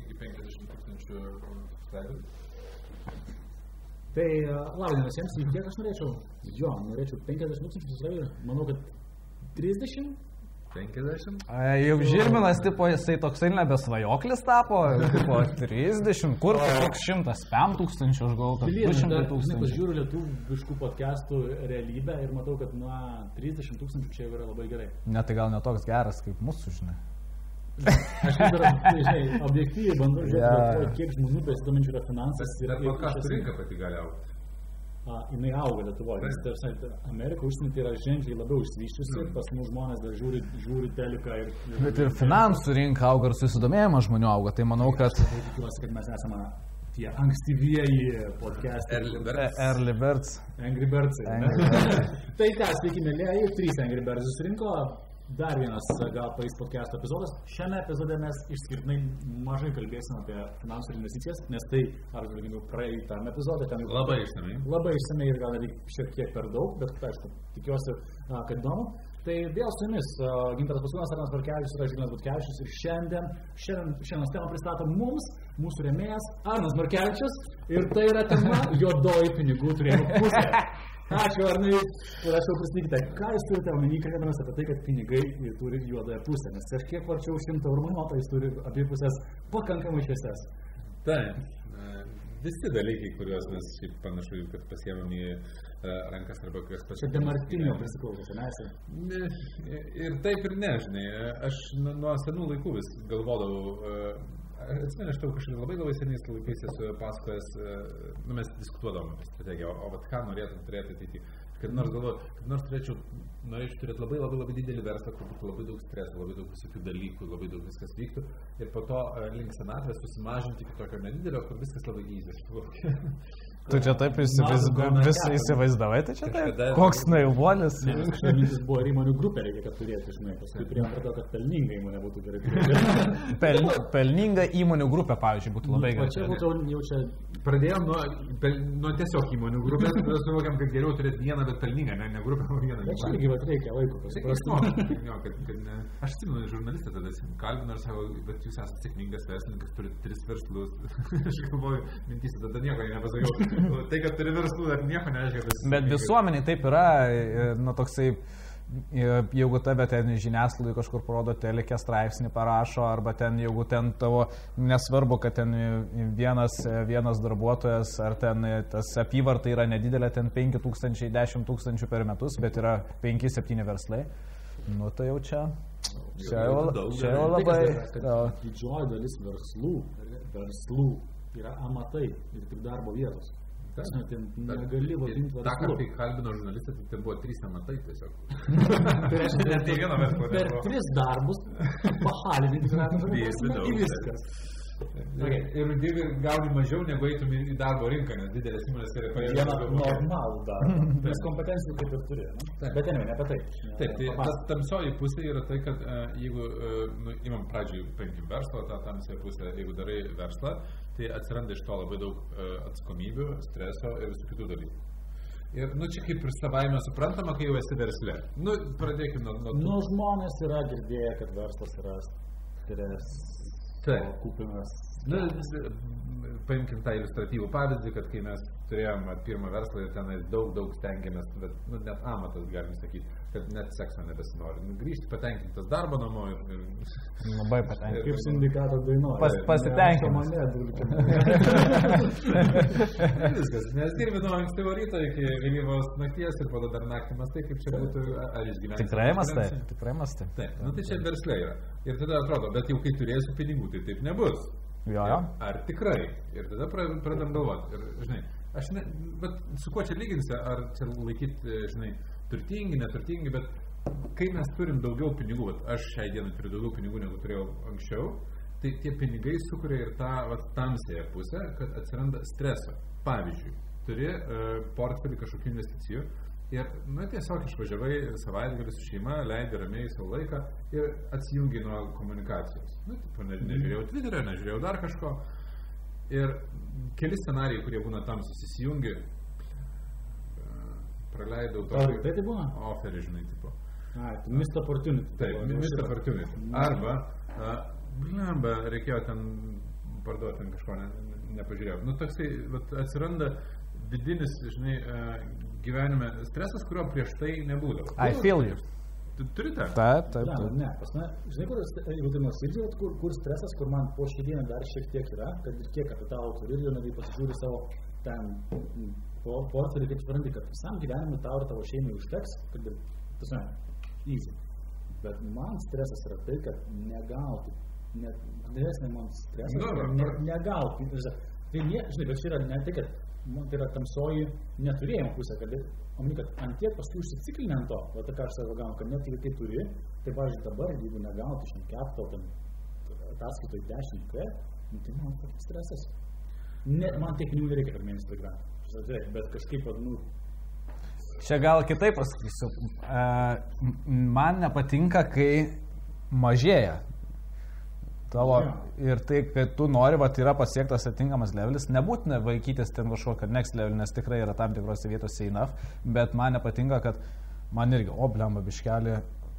iki 50 tūkstančių subscriberių. Tai uh, labas visiems, kiek aš norėčiau? Jo, norėčiau 50 tūkstančių subscriberių. Manau, kad 30. 50? A, Jau Žilminas, tipo, jisai toksai nebesvajoklis tapo, tipo, 30, kur koks 105 tūkstančių, aš galvoju, kad 200 tūkstančių. Pažiūriu lietuviškų podcastų realybę ir matau, kad nuo 30 tūkstančių čia jau yra labai gerai. Ne, tai gal netoks geras kaip mūsų, žinai. Aš dar, žinai, objektyviai bandau žiūrėti, kiek žmonių besidominčių yra finansas. Ir- iš rinka pati gali aukti. A, jinai auga Lietuvoje. Nes, ta prasme, Amerika užsienį tai yra ženkliai labiau išsivyščiusi, Mm. pas mus žmonės dar žiūri, žiūri teliką ir... Bet ir finansų rinka auga ir susidomėjimas žmonių auga, tai manau, kad Tai tikiuosi, kad mes esame tie ankstyvieji podcastai. Early e- birds. Early Birds. Angry Birds. Angry tai ką, sveiki, mėlyjeji, trys Angry Birds susirinko. Dar vienas gal país podcast epizodas. Šiame epizode mes išskirtinai mažai kalbėsime apie finansų ir investicijas, nes tai, ar žvelgime praeitame epizode, ten jau Labai išsamei. labai išsamei ir gal net šiek tiek per daug, bet aišku, tikiuosi, kad įdomu. Tai vėl su jumis a, Gintaras Pasunas, Arnas Barkevičius ir aš Žilvinas Butkevičius ir šiandien, šiandien, šiandien temą pristato mums, mūsų remėjas Arnas Markevičius ir tai yra tema juodoji pinigų turėjimo pusė. Ačiū Arnai, prašau pristatykite, ką jūs turite omeny, kalbėdamas apie tai, kad pinigai turi juodąją pusę, nes kažkiek varčiau 100 eurų monetą, jis turi abi pusės pakankamai šviesias. Taip. Visi dalykai, kuriuos mes šiaip panašu, kad pasiemam į e, rankas arba kas Čia Demartinio prisiklausęs, Ne, Ir taip ir ne, žinai, aš nuo nuo senų laikų vis galvodavau, e, atsimenu, aš tau kažkaip labai labai seniais laikais esu pasakojęs, e, nu, mes diskutuodavom apie strategiją, o, o vat ką norėtum turėti ateityje. Kad nors galvoju, kad nors turėčiau, norėčiau turėti labai labai labai didelį verslą, kur būtų labai daug streso, labai daug visokių dalykų, labai daug viskas vyktų. Ir po to e, link senatvės susimažinti iki tokio nedidelio, kur viskas labai įsištuokia. Tu čia taip įsivaizd- Mažu vis gauna įsivaizdavai, tai čia taip. Koks naivuolis. Kažkaip buvo ir įmonių grupė reikia, kad turėtų, žinai, paskui priėjom prie to, kad pelninga įmonė būtų gerai turėti. Pel, pelninga įmonių grupė, pavyzdžiui, būtų labai O čia gerai. būtų jau čia, Pradėjom nuo, pel, nuo tiesiog įmonių grupės, tada suvokėm, kad geriau turėti vieną, bet pelningą, ne, ne grupę, o vieną. bet čia irgi reikia laiko ne. Aš atsimenu, žurnalistą tada kalbinu ir sako, bet jūs esate sėkmingas verslininkas, turite tris verslus. aš galvoju, mintys, tada nieko nepasakiau. tai, kad turi verslų, dar nieko nereiškia. Bet visuomeniai taip yra, e, nu toksai, jeigu tave ten žiniasklaidai kažkur parodo telikė straipsnį parašo, arba ten, jeigu ten tavo, nesvarbu, kad ten vienas, vienas darbuotojas, ar ten tas apyvarta yra nedidelė, ten 5 tūkstančiai, 10 tūkstančių per metus, bet yra 5-7 verslai, nu tai jau čia, čia jau, čia jau labai... Didžioji dalis verslų, verslų yra amatai ir tik darbo vietos. Tas net negali vadinti Ta, verslu. kai kalbino žurnalistą, tai ten buvo trys amatai tiesiog. Tai reiškia, Net kad nei vieno verslo per tris darbus pahalinti. Ir viskas. Ir, ir dirbi gauni mažiau, negu eitum į darbo rinką, nes didelės įmonės yra Vieną daugiau mokėti. normalų darbą. Nes kompetencijų kaip ir turi. Taip. Bet ne, ne apie tai. Taip, tai Papasakok. tamsioji pusė yra tai, kad e, jeigu, e, nu, imam pradžioj, paimkim verslą, tą tamsiąją pusę, jeigu darai verslą, tai atsiranda iš to labai daug e, atsakomybių, streso ir visų kitų dalykų. Ir, nu, čia kaip ir savaime suprantama, kai jau esi versle. Nu, pradėkime nuo, nuo Nu, žmonės yra girdėję, kad verslas yra stres. Taip. Kupinas. Nu, paimkim tą iliustratyvų pavyzdį, kad kai mes turėjom pirmą verslą ir tenais daug, daug stengiamės, bet nu, net amatas galim sakyti, kad net sekso nebesinori. Nu, grįžti patenkintas darbo namo ir... ir Labai patenkinti. Kaip sindikato dainuoja. Pas- pasitenkinimas. Ne, dulkina. Viskas, nes dirbi nuo ankstyvo ryto iki vėlyvos nakties ir po to dar naktį mastai, kaip čia būtų, ar išgyventi. Tikrai mastai, tikrai mastai. Taip, nu, tai čia verslai yra. Ir tada atrodo, bet jau kai turėsiu pinigų, tai taip nebus. Jo, jo. Ar tikrai? Ir tada pra- pradedam galvoti. Ir, žinai, aš ne, bet su kuo čia lyginsi, ar čia laikyti, žinai, turtingi, neturtingi, bet kai mes turim daugiau pinigų, aš šiai dienai turiu daugiau pinigų negu turėjau anksčiau, tai tie pinigai sukuria ir tą vat, tamsėją pusę, kad atsiranda streso. Pavyzdžiui, turi uh, portfelį kažkokių investicijų ir, na, tiesiog išvažiavai savaitgalį su šeima, leidai ramiai savo laiką ir atsijungi nuo komunikacijos. Na, tipo, ne, nežiūrėjau Twitterio, nežiūrėjau dar kažko. Ir keli scenarijai, kurie būna tam susijungi, praleidau ir tai tai būna? oferį, žinai, tipo. Ai, tu missed opportunity. Taip, Buvo, missed opportunity. Arba, a, blemba, reikėjo ten parduoti ten kažko ne, nepažiūrėjau. Nu, toksai, vat, atsiranda vidinis, žinai, e, gyvenime stresas, kurio prieš tai nebūdavo. I feel you. Tu turi tą? Taip, taip, Ne, taip. ne, pas mane, žinai, kur, jeigu tai nusirdžiau, kur, kur stresas, kur man po šį dieną dar šiek tiek yra, kad ir kiek kapitalo turi ir jau netgi pasižiūri savo ten mm, po- portfelį, kaip supranti, kad visam gyvenimui tau ir tavo šeimai užteks, kad ir, tasme, easy. Bet man stresas yra tai, kad negauti, net didesnė man stresas, Nu, yra va, ne, va. negauti. Tai ne, žinai, bet čia yra ne tai, kad man tai yra tamsioji neturėjimo pusė, kad, omeny, kad ant tiek paskui užsiciklinę ant to, o tai ką aš savo gaunu, kad net jeigu tai turi, tai, pavyzdžiui, dabar, jeigu negauti iš capital, ten ataskaitoj 10K, nu, tai man toks stresas. Ne, man tiek pinigų nereikia per mėnesį pragyventi. Žiūrėk, Bet kažkaip, nu, Čia gal kitaip pasakysiu. Man nepatinka, kai mažėja. Tavo Jo. ir tai, kad tu nori, va, yra pasiektas atinkamas levelis, nebūtina vaikytis ten kažkokio next level, nes tikrai yra tam tikrose vietose enough, bet man nepatinka, kad man irgi, o blemba biškelį,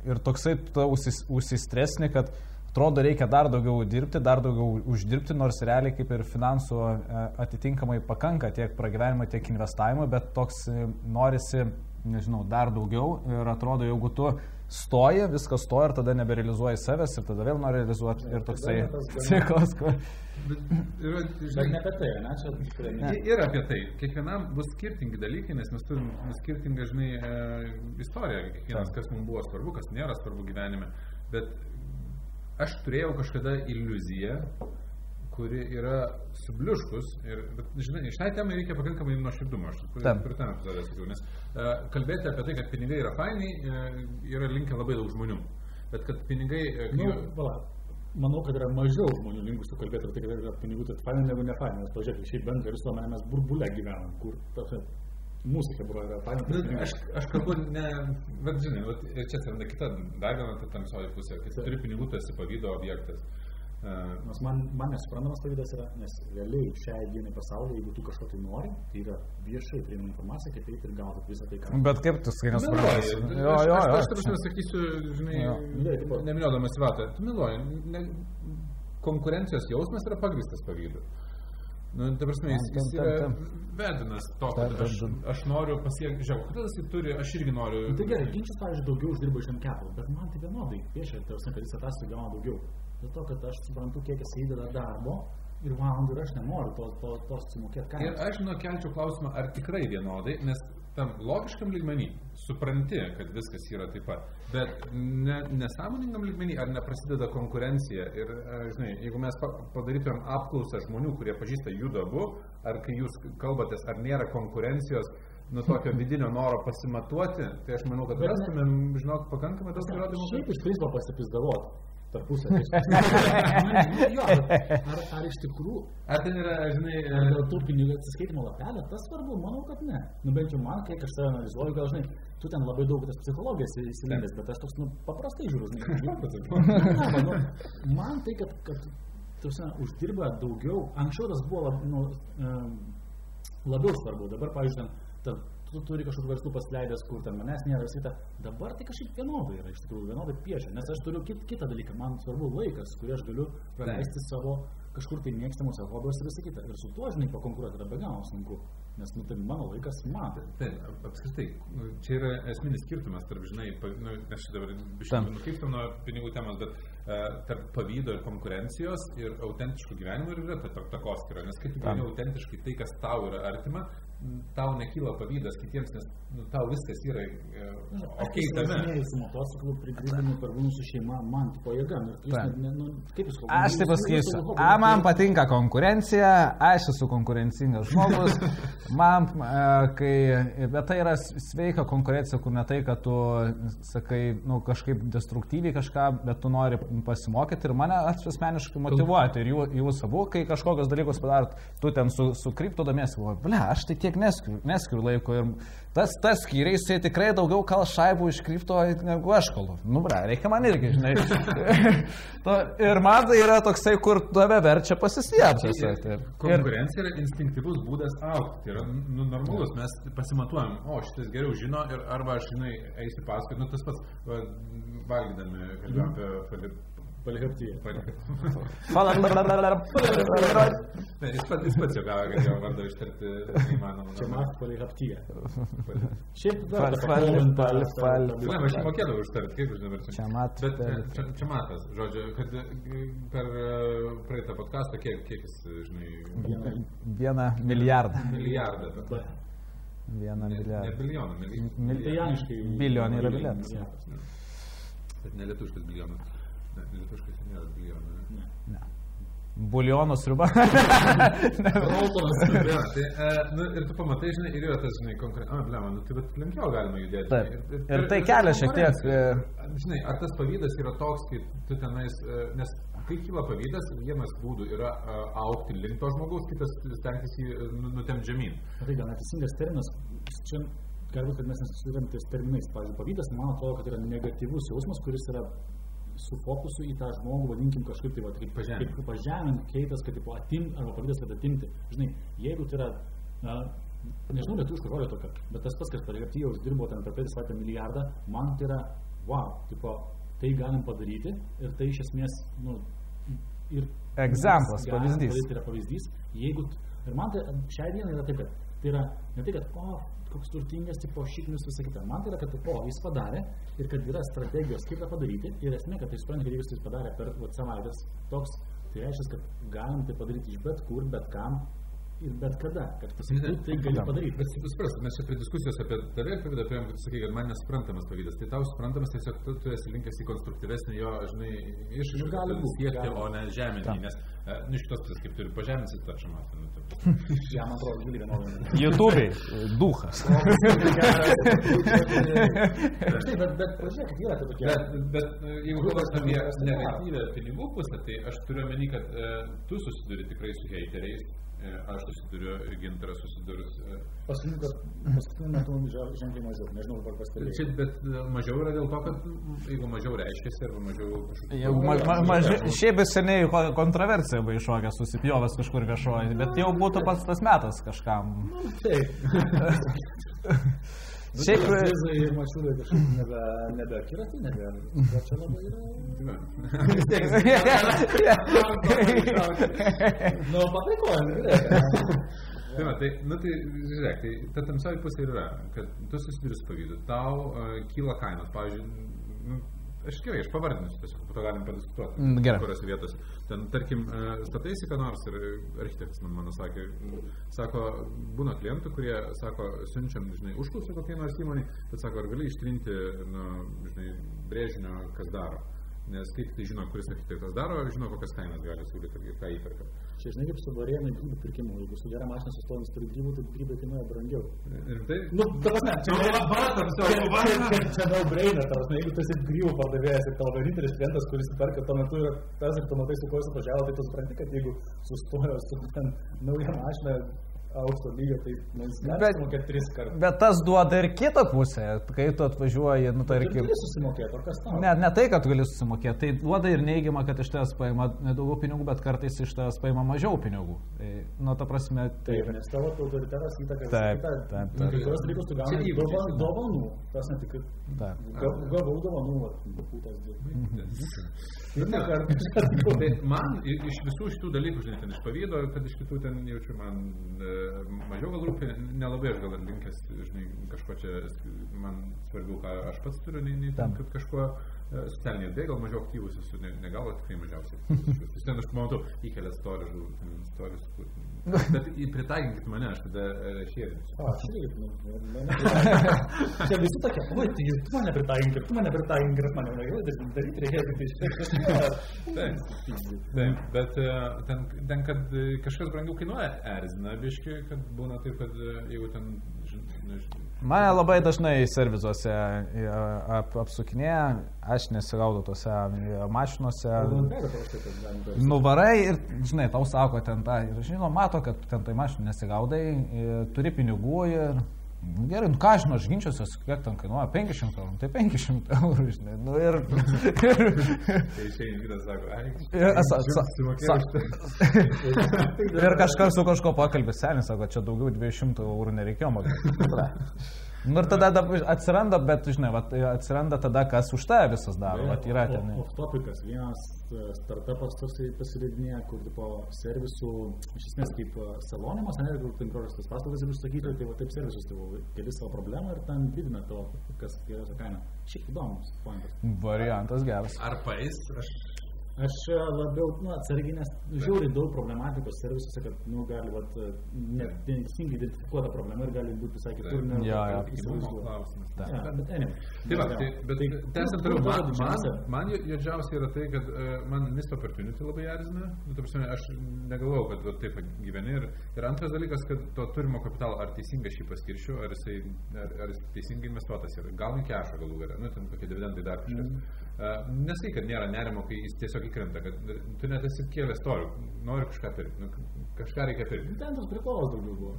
ir toksai užsis- užsistresni, kad atrodo reikia dar daugiau dirbti, dar daugiau uždirbti, nors realiai kaip ir finansų e, atitinkamai pakanka tiek pragyvenimo, tiek investavimo, bet toks e, norisi, nežinau, dar daugiau ir atrodo, jeigu tu stoji, viskas stoja ir tada neberealizuoji savęs ir tada vėl nori realizuoti ir toksai ciklas, kur... Bet, yra, žinai, ne apie tai, ne, čia tikrai ne. Ir apie tai. Kiekvienam bus skirtingi dalykai, nes mes turim skirtingą, žinai, e, istoriją. Kiekvienas, kas mums buvo svarbu, kas nėra svarbu gyvenime. Bet aš turėjau kažkada iliuziją, kuri yra subliuškus. Ir, bet, žinai, šiai temai reikia pakankamai nuoširdumo. Aš ten epizodą sakiau, nes e, kalbėti apie tai, kad pinigai yra fainai, e, yra linkę labai daug žmonių. Bet kad pinigai... E, Nu, pala, manau, kad yra mažiau žmonių linkusių kalbėti apie tai, kad yra pinigų, tai fainai negu ne fainai. Nes, pažiūrėk, šiaip bendrą visuomenę mes burbulę gyvenam, kur ta, mūsų kebra yra fainai. Nu, aš, aš kalbu ne, bet žinai, vat, ir čia atsiranda kita, dar viena ta tamsioji pusė, kai tu turi pinigų, tu esi pavydo objektas. Uh, Nes man, man nesuprantamas pavydas yra, nes realiai šiai dienai pasaulyje, jeigu tu kažko tai nori, tai yra viešai prieinama informacija, kaip eiti ir gauti visą tai, ką Bet kaip tu skai Meluoji. nesupranti? Aš, Jo, jo, aš, jo. aš, aš sakysiu, žinai, Jo. Jo. neminiodamas vatą, tu meluoji. Ne, konkurencijos jausmas yra pagristas pavydu. Nu, ta prasme, jis, jis yra vedinas to, kad aš, aš noriu pasiekti, žiūrėk, kodėl jis turi, aš irgi noriu. Nu, Tai gerai, ginčas, pavyzdžiui, daugiau uždirba iš MCAP, bet man tai vienodai piešia, tai prasme, kad jis ataskaitą gauna daugiau. Dėl to, kad aš suprantu, kiek jis įdeda darbo ir valandų ir aš nenoriu to, to, to sumokėti Ir kainą. aš žinau, kelčiau klausimą, ar tikrai vienodai, nes tam logiškam lygmenį supranti, kad viskas yra taip pat, bet ne, nesąmoningam lygmenį, ar neprasideda konkurencija. Ir, e, žinai, jeigu mes pa- padarytumėm apklausą žmonių, kurie pažįsta jų abu, ar kai jūs kalbatės, ar nėra konkurencijos, nu tokio vidinio noro pasimatuoti, tai aš manau, kad rastumėm, žinok, pakankamai daug įrodymų. Šiaip kad- iš principo pasipizdavot tarpusavį. jo, bet ar, ar iš tikrųjų, Ar ten yra, žinai, dėl tų pinigų atsiskaitimo lapelio, tas svarbu, manau, kad ne. Nu bent jau man, kiek aš save analizuoju, gal žinai, tu ten labai daug tas psichologijas įsilindęs, bet aš toks, nu, paprastai žiūriu, žinai. Ne, nu, man tai, kad, kad tu, žinai, uždirba daugiau, anksčiau tas buvo lab, nu, labiau svarbu, dabar, pavyzdžiui, ten, tu turi kažkokių verslų pasileidęs, kur ten manęs nėra visita, dabar tai kažkaip vienodai yra, iš tikrųjų, vienodai piešia, nes aš turiu kit, kitą dalyką, man svarbu laikas, kurį aš galiu praleisti savo kažkur tai mėgstamuose hobiuose ir visą kitą. Ir su tuo, žinai, pakonkuruoti yra be galo sunku, nes, nu, tai mano laikas man. Taip, ap- apskritai, nu, čia yra esminis skirtumas tarp, žinai, pa- nu, aš čia dabar biškai nukryptam nuo pinigų temos, bet uh, tarp pavydo ir konkurencijos ir autentiškų gyvenimų ir yra ta ta- takoskyra, nes kai tu gyveni autentiškai tai, kas tau yra artima, tau nekyla pavydas kitiems, nes nu, tau viskas yra uh, Aš ok kai tame. važinėjau su motociklu, prigrįždami per būnų su šeima, man tipo jėga. Nu, nu, kaip jūs Aš taip pasakysiu, a, man patinka konkurencija, aš esu konkurencingas žmogus, man, e, kai, bet tai yra sveika konkurencija, kur ne tai, kad tu sakai, nu, kažkaip destruktyviai kažką, bet tu nori pasimokyti ir mane aš asmeniškai motivuoti ir jų, jūs abu, kai kažkokios dalykus padarot, tu ten su, su kripto domiesi, ble, aš tai tiek neskiriu, neskiriu laiko ir tas, tas skyriai, jisai tikrai daugiau kal šaibų iš kripto negu aš kalbu. Nu, ble, reikia man irgi, žinai. to, ir man tai yra toksai, kur tave verčia pasistiebti. Ir, Konkurencija yra instinktyvus būdas aukti. Tai yra nu, normalus. Mes pasimatuojam, o šitas geriau žino ir arba aš, žinai, eisiu paskui. Nu, tas pats va, valgydami, kalbėjom apie Palihaptyje. Ne, jis pats, jis pats jau gavo, kad jo vardą ištarti neįmanoma. Čia mat palihaptyje. Šiaip tą- fal- tą- Ne, aš mokėdavau ištarti, kaip aš dabar čia. Čia mat- Bet čia, čia, matas, žodžiu, kad e, per e, praeitą podcastą, kiek, kiek jis, žinai, Vieną- Vieną milijardą. milijardą. Vieną Ne, ne milijardą. bilijoną, mili- Mil- Tai janiškai. Bilijonai yra bilijonas. Bet ne lietuškas bilijonas. Ne, lietuškas nėra bilijonas. Ne? Ne. Buljono sriuba. Roltonas. Tai, va, tai, e, nu, ir tu pamatai, žinai, ir yra tas, žinai, konkrečiai, a, blema, nu, tai bet lengviau galima judėti. Taip. žinai, Ir tai kelia šiek tiek, konkurencija. Žinai, ar tas pavydas yra toks, kai tu tenais, e, nes kai kyla pavydas, vienas būdų yra e, aukti link to žmogaus, kitas stengtis jį e, nu- nutempt žemyn. Tai gal neteisingas terminas. Čia galbūt, kad mes nesusidurėm ties terminais. Pavyzdžiui, pavydas, man atrodo, kad yra negatyvus jausmas, kuris yra su fokusu į tą žmogų, vadinkim kažkaip tai, va, kaip Pažemint. Kaip pažemint, keitas, kad tipo, atimti, arba pavydas, kad atimti. Žinai, jeigu tai yra, na, nežinau, lietuviško žodžio tokio, bet tas pats, kas pareigyje uždirbo ten per praeitą savaitę milijardą, man tai yra, wow, tipo, tai galim padaryti ir tai iš esmės, nu, ir Egzamplas, pavyzdys. Tai yra pavyzdys, jeigu, ir man tai šiai dienai yra taip, kad tai yra ne tai, kad, o, koks turtingas, tipo, šiknius visą kitą. Man tai yra, kad, o, jis padarė ir kad yra strategijos, kaip tą padaryti ir esmė, kad tai suprantate, kad jis tai padarė per vat, savaitės toks, tai reiškia, kad galim tai padaryti iš bet kur, bet kam ir bet kada, kad pasakytų, tai gali padaryti. Bet tu supras, mes čia prie diskusijos apie tave ir pavydą turėjom, kad sakai, kad man nesuprantamas pavydas. Tai tau suprantamas tiesiog tu, tu esi linkęs į konstruktyvesnį jo, žinai, Nu, gali būt, siekti, o ne žeminti. Nes, e, nu, iš tos pusės, kaip turi pažeminti tą šamatą. Nu. Ja, man atrodo, giliai vienodai. YouTube'ai. Duhas. Štai, bet, bet pažiūrėkit, yra tai tokie. Bet, bet e, jeigu kalbant apie negatyvę pinigų pusę, tai aš turiu omeny, kad e, tu susiduri tikrai su heiteriais, aš susiduriu, gintaras susidurus. E, Paskutiniu kad- paskutiniu metu žen- ženkliai mažiau, nežinau, ar pastebėjai. Čia, bet e, mažiau yra dėl to, kad m, jeigu mažiau reiškiasi arba mažiau kažkokių... Jau ma, ma, maži, šiaip vis seniai ko- kontroversija buvo iššokęs, susipjovęs kažkur viešoji, bet jau būtų pats tas metas kažkam. Taip. Šiaip, Vizai ir mačiulai kažkaip nebe, nebe akiratį, nebe. Bet čia labai yra. Nu, pataikojam, gerai. Tai, va, tai, nu, tai, žiūrėk, tai ta tamsioji pusė ir yra, kad tu susiduri su pavydu, tau uh, kyla kainos, pavyzdžiui, nu, aš gerai, aš pavardinsiu, tiesiog po to galim padiskutuoti, Mm, gerai. kuriuose vietose. Ten, tarkim, uh, stataisi ką nors ir architektas man mano sakė, sako, būna klientų, kurie sako, siunčiam, žinai, užklausą kokiai nors įmonį, bet sako, ar gali ištrinti, nu, žinai, brėžinio, kas daro. Nes kaip tai žino, kuris architektas daro, žino, kokias kainas gali siūlyti ir ką įperka. Čia žinai, kaip su varėnai grybų pirkimu. Jeigu su gera mašina sustojant turi grybų, tai grybai kainuoja brangiau. Ir tai, Nu, ta prasme, čia va, tamsioji, čia- va. čia- čia- no brainer, ta prasme, jeigu tu esi grybų pardavėjas ir tavo vienintelis klientas, kuris perka tuo metu yra tas ir tu matai, su kuo jis atvažiavo, tai tu supranti, kad jeigu sustojo su ten nauja mašina aukšto lygio, tai mes Bet- galime mokėti tris kartus. bet tas duoda ir kitą pusę, kai tu atvažiuoji, nu tarkim. turi susimokėti, o kas tau? Ne, ne tai, kad gali susimokėti, tai duoda ir neigiamą, kad iš tavęs paima nedaugiau pinigų, bet kartais iš tavęs paima mažiau pinigų. Tai, nu, ta prasme, tai... Taip, nes tavo autoritetas įtaka Taip, kitą. taip, Nu, taip. Kai kurios dalykus tu gauni įgūdžiai, dova- žinai. dovanų. Tas ne tik, Taip. ga- gavau dovanų, vat, putas Tai kartą. Tai man iš visų šitų dalykų, žinai, ten iš pavydo, kad iš kitų ten jaučiu man e, mažiau gal rūpi, nelabai aš gal ir linkęs, žinai, kažko čia, man svarbiau, ką aš pats turiu, nei, nei Tam. kad kažkuo e, socialiniai erdvėje gal mažiau aktyvus esu, ne, ne gal, o tikrai mažiausiai. Vis ten aš pamatau, įkelia stories, stories, bet į- pritaikinkit mane, aš tada šėrinsiu. A, šiaip, nu, nu, nu, Čia visi tokie, oi, tai tu mane pritaikink, ir tu mane pritaikink, ir mane negali daryti, reikia tik tai Taip, bet ten, ten, kad kažkas brangiau kainuoja, erzina biški, kad būna taip, kad jeigu ten, Mane labai dažnai servizuose e, ap, apsukinėja, aš nesigaudau tose e, mašinuose. Nuvarai ir, žinai, tau sako ten tą, ir žinoma, mato, kad ten tai mašinų nesigaudai, e, turi pinigų ir... Nu, gerai, nu ką žinau, aš ginčiuosi, kiek ten kainuoja, 500 eurų, tai 500 eurų, žinai, nu ir... ir Tai išeina vyras, sako, ai, Ir už tai. Ir kažkas su kažko pakalbė, senis sako, čia daugiau 200 eurų nereikėjo mokėti. Nu ir tada atsiranda, bet, žinai, vat, atsiranda tada, kas už tave visas daro. Vat yra ten. Off topikas, vienas e, startupas toksai pasileidinėja, kur tipo servisų, iš esmės kaip e, salonimas, ne, kur ten kažkokias paslaugas ir užsakyti, tai va taip servisus, tai va, keli savo problemą ir ten didina tavo, kas geriausia kaina. Šiaip įdomus pointas. Variantas geras. Ar paės, aš Aš e, labiau, nu, atsargiai, nes žiūri daug problematikos servisuose, kad, nu, gali, vat, neteisingai identifikuota problema ir gali būti visai kitur. Jo, kad jo. įsivaizduoji. klausimas. Ta. Ja, bet anyway. Tai va, tai, bet Tai- tęsiant toliau, man, man, man juodžiausia yra tai, kad e, man missed opportunity labai erzina. Nu, ta prasme, aš negalvojau, kad va, taip gyveni. Ir, ir antras dalykas, kad to turimo kapitalo, ar teisingai šį paskiršiu, ar jisai ar, ar jis teisingai investuotas yra. Gal į kešą galų galę, nu, ten kokie dividendai dar kažkas. Mm. Nesai, kad nėra nerimo, kai jis tiesiog įkrenta, kad tu net esi kėlęs torių, nori kažką pirkti, nu, kažką reikia pirkti. Ten tas prikolas daugiau buvo.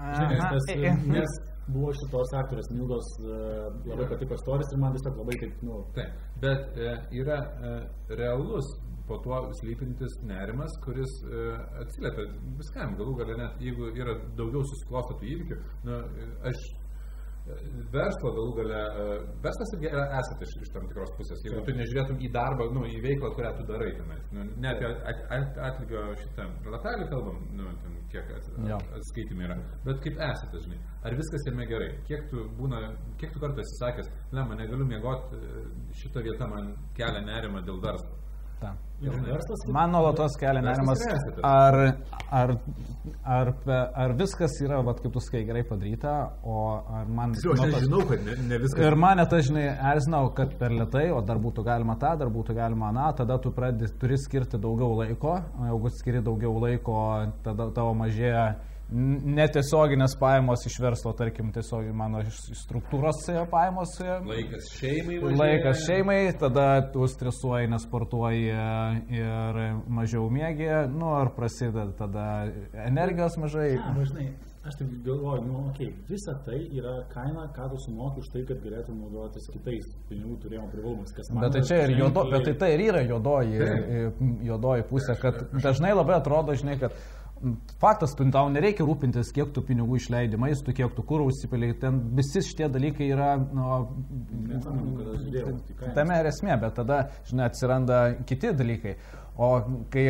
Žinai, nes, tas, e, e. nes buvo šitos aktorės Mildos e, labai patiko istorijos ir man tiesiog labai taip, nu, Taip, bet e, yra e, realus po tuo slypintis nerimas, kuris e, atsiliepia viskam, galų galę net jeigu yra daugiau susiklostotų įvykių, nu, e, aš e, verslo galų galę, e, verslas irgi yra esate iš, iš tam tikros pusės, jeigu tu nežiūrėtum į darbą, nu, į veiklą, kurią tu darai tenais, nu, ne apie at, at, atlygio šitą lapelį kalbam, nu, ten, kiek at, Jo. atskaitymai yra, bet kaip esate, žinai, ar viskas jame gerai, kiek tu būna, kiek tu kartą esi sakęs, ne, man negaliu miegoti, šita vieta man kelia nerimą dėl verslo. Ta. jau. Man nuolatos kelia nerimas, ar, ar, ar, ar viskas yra, vat, kaip tu sakai, gerai padaryta, o ar man... Tiksliau, aš nuolatos- nežinau, kad ne, ne viskas. Ir mane tas, žinai, erzinau, kad per lietai, o dar būtų galima tą, dar būtų galima aną, tada tu pradedi, turi skirti daugiau laiko, o jeigu skiri daugiau laiko, tada tavo mažėja netiesioginės pajamos iš verslo, tarkim, tiesiog mano struktūros pajamos. Laikas šeimai važiuoja. Laikas šeimai, tada tu stresuoji, nesportuoji e, ir mažiau mėgi, nu ar prasideda tada energijos mažai. Ja, nu, žinai, aš taip galvoju, nu, okei, okay, visa tai yra kaina, ką tu sumoki už tai, kad galėtum naudotis kitais pinigų turėjimo privalumais. Bet tai čia ir juodo, bet tai, tai ir yra juodoji, juodoji pusė, kad dažnai labai atrodo, žinai, kad faktas, tu tau nereikia rūpintis, kiek tu pinigų išleidi maistų, kiek tu kūrų užsipiliai, ten visi šitie dalykai yra, nu, tame ir esmė, bet tada, žinai, atsiranda kiti dalykai. O kai,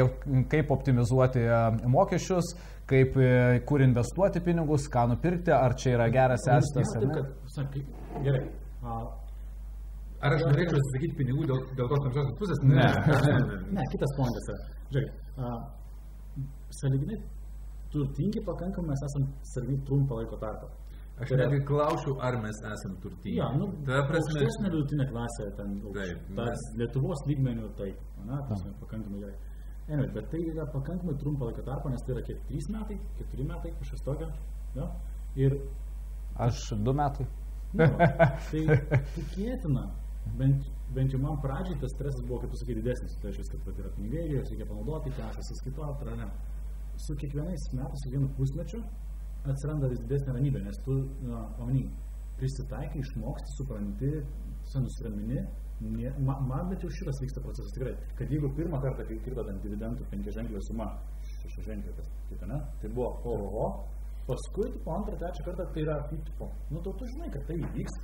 kaip optimizuoti e, mokesčius, kaip, e, kur investuoti pinigus, ką nupirkti, ar čia yra geras Nėra estas. ne? gerai, Ar aš norėčiau atsisakyti pinigų dėl, dėl tos tamsiosios pusės? Ne. Ne, kitas pointas yra. Žiūrėk, sąlyginai turtingi pakankamai mes esame sąlyginai trumpą laiko tarpą. Aš Tai netgi klausiu, ar mes esame turtingi. Jo, nu, Ta prasme, aukštesnė vidutinė klasė, ten, Taip, mes- Lietuvos lygmenių, taip, na, prasme, pakankamai gerai. Anyway, bet tai yra pakankamai trumpą laiko tarpą, nes tai yra kiek 3 metai, 4 metai, kažkas tokio, jo, ir Aš du metai. Nu, tai tikėtina, bent, bent jau man pradžiai tas stresas buvo, kaip tu sakai, didesnis. Tai reiškia, kad yra pinigai, juos reikia panaudoti, kešas sąskaito, ar ne. Su kiekvienais metais, su vienu pusmečiu atsiranda vis didesnė ramybė, nes tu, na, omeny, prisitaikai, išmoksti, supranti, nusiramini. Ma, man bet jau šitas vyksta procesas tikrai, kad jeigu pirmą kartą, kai kirto ten dividendų penkiaženklė suma, šešiaženklė, kas kita, ne, tai buvo oho, paskui po antrą, trečią kartą tai yra, tipo, nu, tu, tu žinai, kad tai įvyks,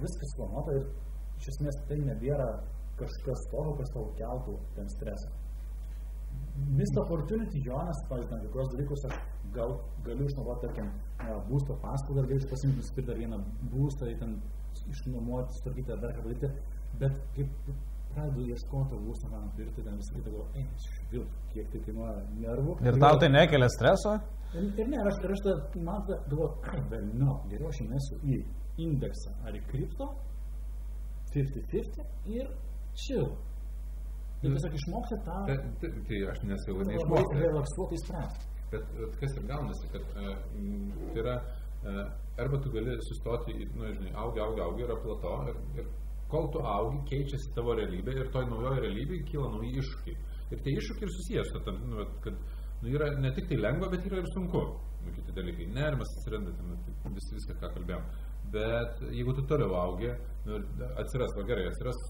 viskas planuota ir iš esmės tai nebėra kažkas tokio, kas tau keltų ten stresą. Missed opportunity, Jonas, pavyzdžiui, tam tikros dalykus aš gal galiu išnaudoti, tarkim, būsto paslaugą, galiu pasimti, nusipirkti dar vieną būstą, tai ten išnuomoti, sutvarkyti ar dar ką padaryti, bet kaip pradedu ieškoti būstą, man pirkti, ten visą kitą, galvoju, ei, švil, kiek tai kainuoja nervų. Ir tau tai nekelia streso? Ir, ir ne, aš, aš tada, man tada galvoju, ai, velniau, geriau aš įmesiu į indeksą ar į kripto, 50-50 ir chill. Ir tiesiog išmokti tą Tai, tai, tai aš nesu labai neišmokęs. relaksuotai spręsti. Bet e, kas ir gaunasi, kad e, tai yra, e, arba tu gali sustoti, nu, žinai, augi, augi, augi, yra plato ir, ir kol tu augi, keičiasi tavo realybė ir toj naujoje realybėje kyla nauji iššūkiai. Ir tie iššūkiai ir susijęs su tam, nu, kad nu, yra ne tik tai lengva, bet yra ir sunku. Nu, kiti dalykai. Nerimas atsiranda, ten, nu, vis, viską, ką kalbėjom. Bet jeigu tu toliau augi, nu, ir atsiras, va gerai, atsiras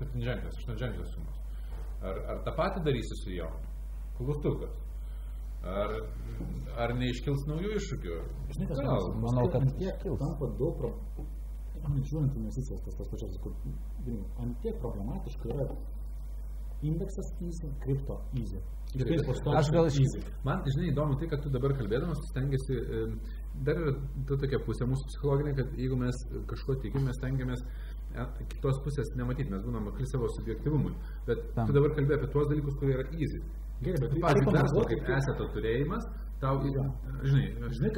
septynženklės, aštuonženklės sumos. Ar, ar tą patį darysi su juo? Klaustukas. Ar, ar neiškils naujų iššūkių? Žinai, kas Gal. man- manau, kad tiek kils. tampa daug, pro... žiūrint investicijas, tas tas pačias, kur, ant tiek problematiška yra indeksas easy, kripto easy. Aš gal iš- easy. Man, žinai, įdomu tai, kad tu dabar kalbėdamas, stengiasi, dar yra ta tokia pusė mūsų psichologinė, kad jeigu mes kažko tikim, mes stengiamės e, kitos pusės nematyti, mes būname akli savo subjektivumui. Bet Tam. tu dabar kalbėjai apie tuos dalykus, kurie yra easy. Gerai, bet tai- pavyzdžiui, tai verslo kaip eseto turėjimas, tau, Jo. žinai, Žinai,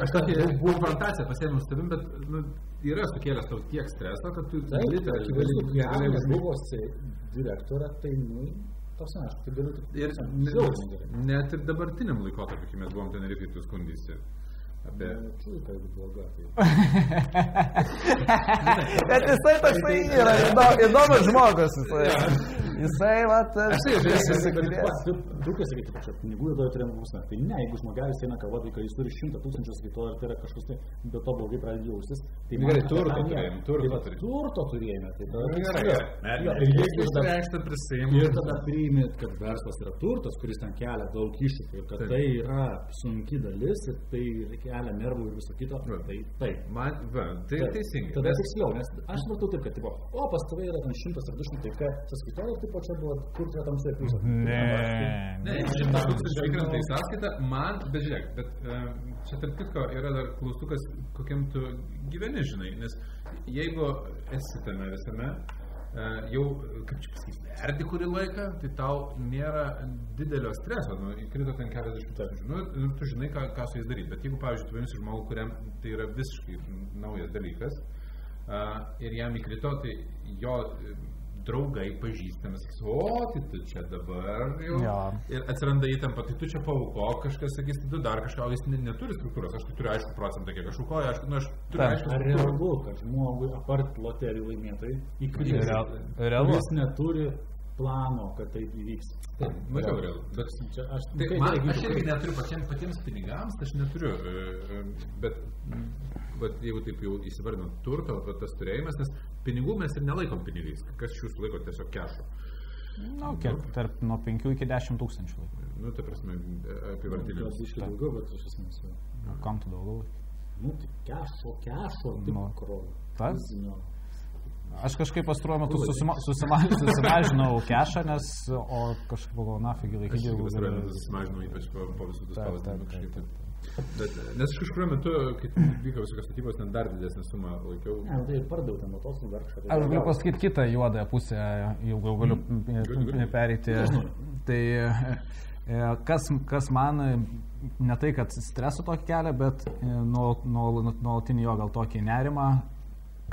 daug- konfrontaciją pasėmiau su tavim, bet nu, yra sukėlęs tau tiek streso, kad tu Taip, tai akivaizdu, aš buvusi direktorė, tai, nu, toks aš, tai galiu tik... Ir net ir dabartiniam laikotarpiu, kai mes buvom ten ir tu skundysi. Apie... Čiū, tai bloga. Tai... Bet jisai toksai yra įdo- įdomus žmogus. Jisai, jisai vat, Aš tai jisai kalbės. Dukas sakyti, kad čia pinigų įdojo turėjom būsime. Tai ne, jeigu žmogelis eina kava, tai kai jis turi šimtą tūkstančių skaito ir tai yra kažkas tai, dėl to blogai pradeda jaustis. Tai Nu gerai, turto turėjom, turto Tai va, turėjom. Turto turėjome. Tai tada Nu, tai gerai, Ir jeigu Išreikštą prisiimu. Ir tada priimėt, kad verslas yra turtas, kuris ten kelia daug iššūkių ir kad Taip. tai yra sunki dalis ir tai kelia nervų ir viso kito, Va. tai taip. Man, va, tai Taip. teisingai. Tada Bet- tiksliau, nes aš matau taip, kad, tipo, o pas tave yra ten šimtas ar du šimtai, ką sąskaitoja, ir tipo čia buvo, kur čia tamsiai pliusas. Ne, Ne, šimtas tūkstančių įkrenta į sąskaitą, man, bet žiūrėk, bet e, čia tarp kitko yra dar klaustukas, kokiam tu gyveni, žinai, nes jeigu esi tame visame, jau, kaip čia pasakyti, erdi kurį laiką, tai tau nėra didelio streso, nu, įkrito ten keliasdešimt tūkstančių, nu, ir tu žinai, ką, ką su jais daryti, bet jeigu, pavyzdžiui, tu vienas žmogų, kuriam tai yra visiškai naujas dalykas, e, ir jam įkrito, tai jo e, draugai, pažįstami, sakys, o, tai tu čia dabar jau. Jo. Ir atsiranda įtampa, tai tu čia paauko, kažkas sakys, tai tu dar kažką, o jis ne, neturi struktūros, aš tai turiu aišku procentą, kiek aš aukoju, aš, nu, aš turiu aišku Ar realu, kad žmogui apart loterijų laimėtojai įkrito, Real- realu. jis neturi plano, kad tai įvyks. Taip, mažiau realu. Bet Čia aš, Tai kaip man, aš irgi neturiu patiems, patiems pinigams, tai aš neturiu, e, e, bet, bet jeigu taip jau įsivardinant turto, va, tas turėjimas, nes pinigų mes ir nelaikom pinigais, kas iš jūsų laiko tiesiog kešu. Nu, kiek, tarp nuo 5 iki 10 tūkstančių. Nu, ta prasme, apie Gal vartinius. biškai daugiau, bet iš esmės. jo. Nu, Kam tu daugiau? Nu, tai kešo, kešo, Nu. tikro. Tas? fizinio. Aš kažkaip pastaruoju metu susima, susima, susimažinau kešą, nes, o kažkaip galvoju, na, figi Aš laikyti jau pastaruoju metu susimažinau, ypač po, po visų tų spausdinimų kažkaip. taip, tai- Bet, nes aš kažkuriuo metu, kai vyko visokios statybos, ten dar didesnę sumą laikiau. Ne, nu, tai pardaviau ten motociklų dar kažką. tai Aš galiu gal- pasakyti kitą juodąją pusę, jau jau galiu Gali, gali. pereiti. Tai e, kas, kas man e, ne tai, kad streso tokį kelią, bet e, nuol- nuol- nuolatinį jo gal tokį nerimą,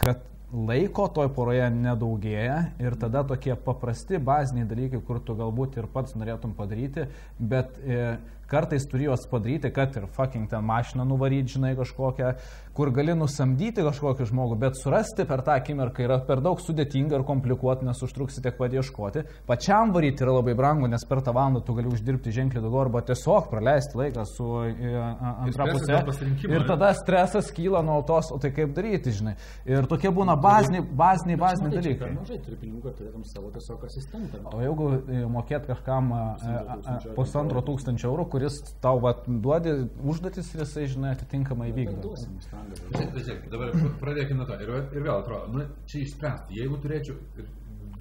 kad laiko toj poroje nedaugėja ir tada tokie paprasti baziniai dalykai, kur tu galbūt ir pats norėtum padaryti, bet e, kartais turi juos padaryti, kad ir fucking ten mašiną nuvaryti, žinai, kažkokią, kur gali nusamdyti kažkokį žmogų, bet surasti per tą akimirką yra per daug sudėtinga ir komplikuota, nes užtruksi tiek pat ieškoti. Pačiam varyti yra labai brangu, nes per tą valandą tu gali uždirbti ženkliai daugiau arba tiesiog praleisti laiką su e, a- antra pusė. Ir tada stresas kyla nuolatos, o tai kaip daryti, žinai. Ir tokie būna baziniai, baziniai, baziniai dalykai. Mažai turi pinigų, kad turėtum savo tiesiog asistentą. O jeigu e, mokėt kažkam pusantro tūkstančio eurų, kuris tau vat, duodi užduotis ir jisai, žinai, atitinkamai vykdo. Dabar pradėkime nuo to. Ir, ir vėl atrodo, nu, čia išspręsti. Jeigu turėčiau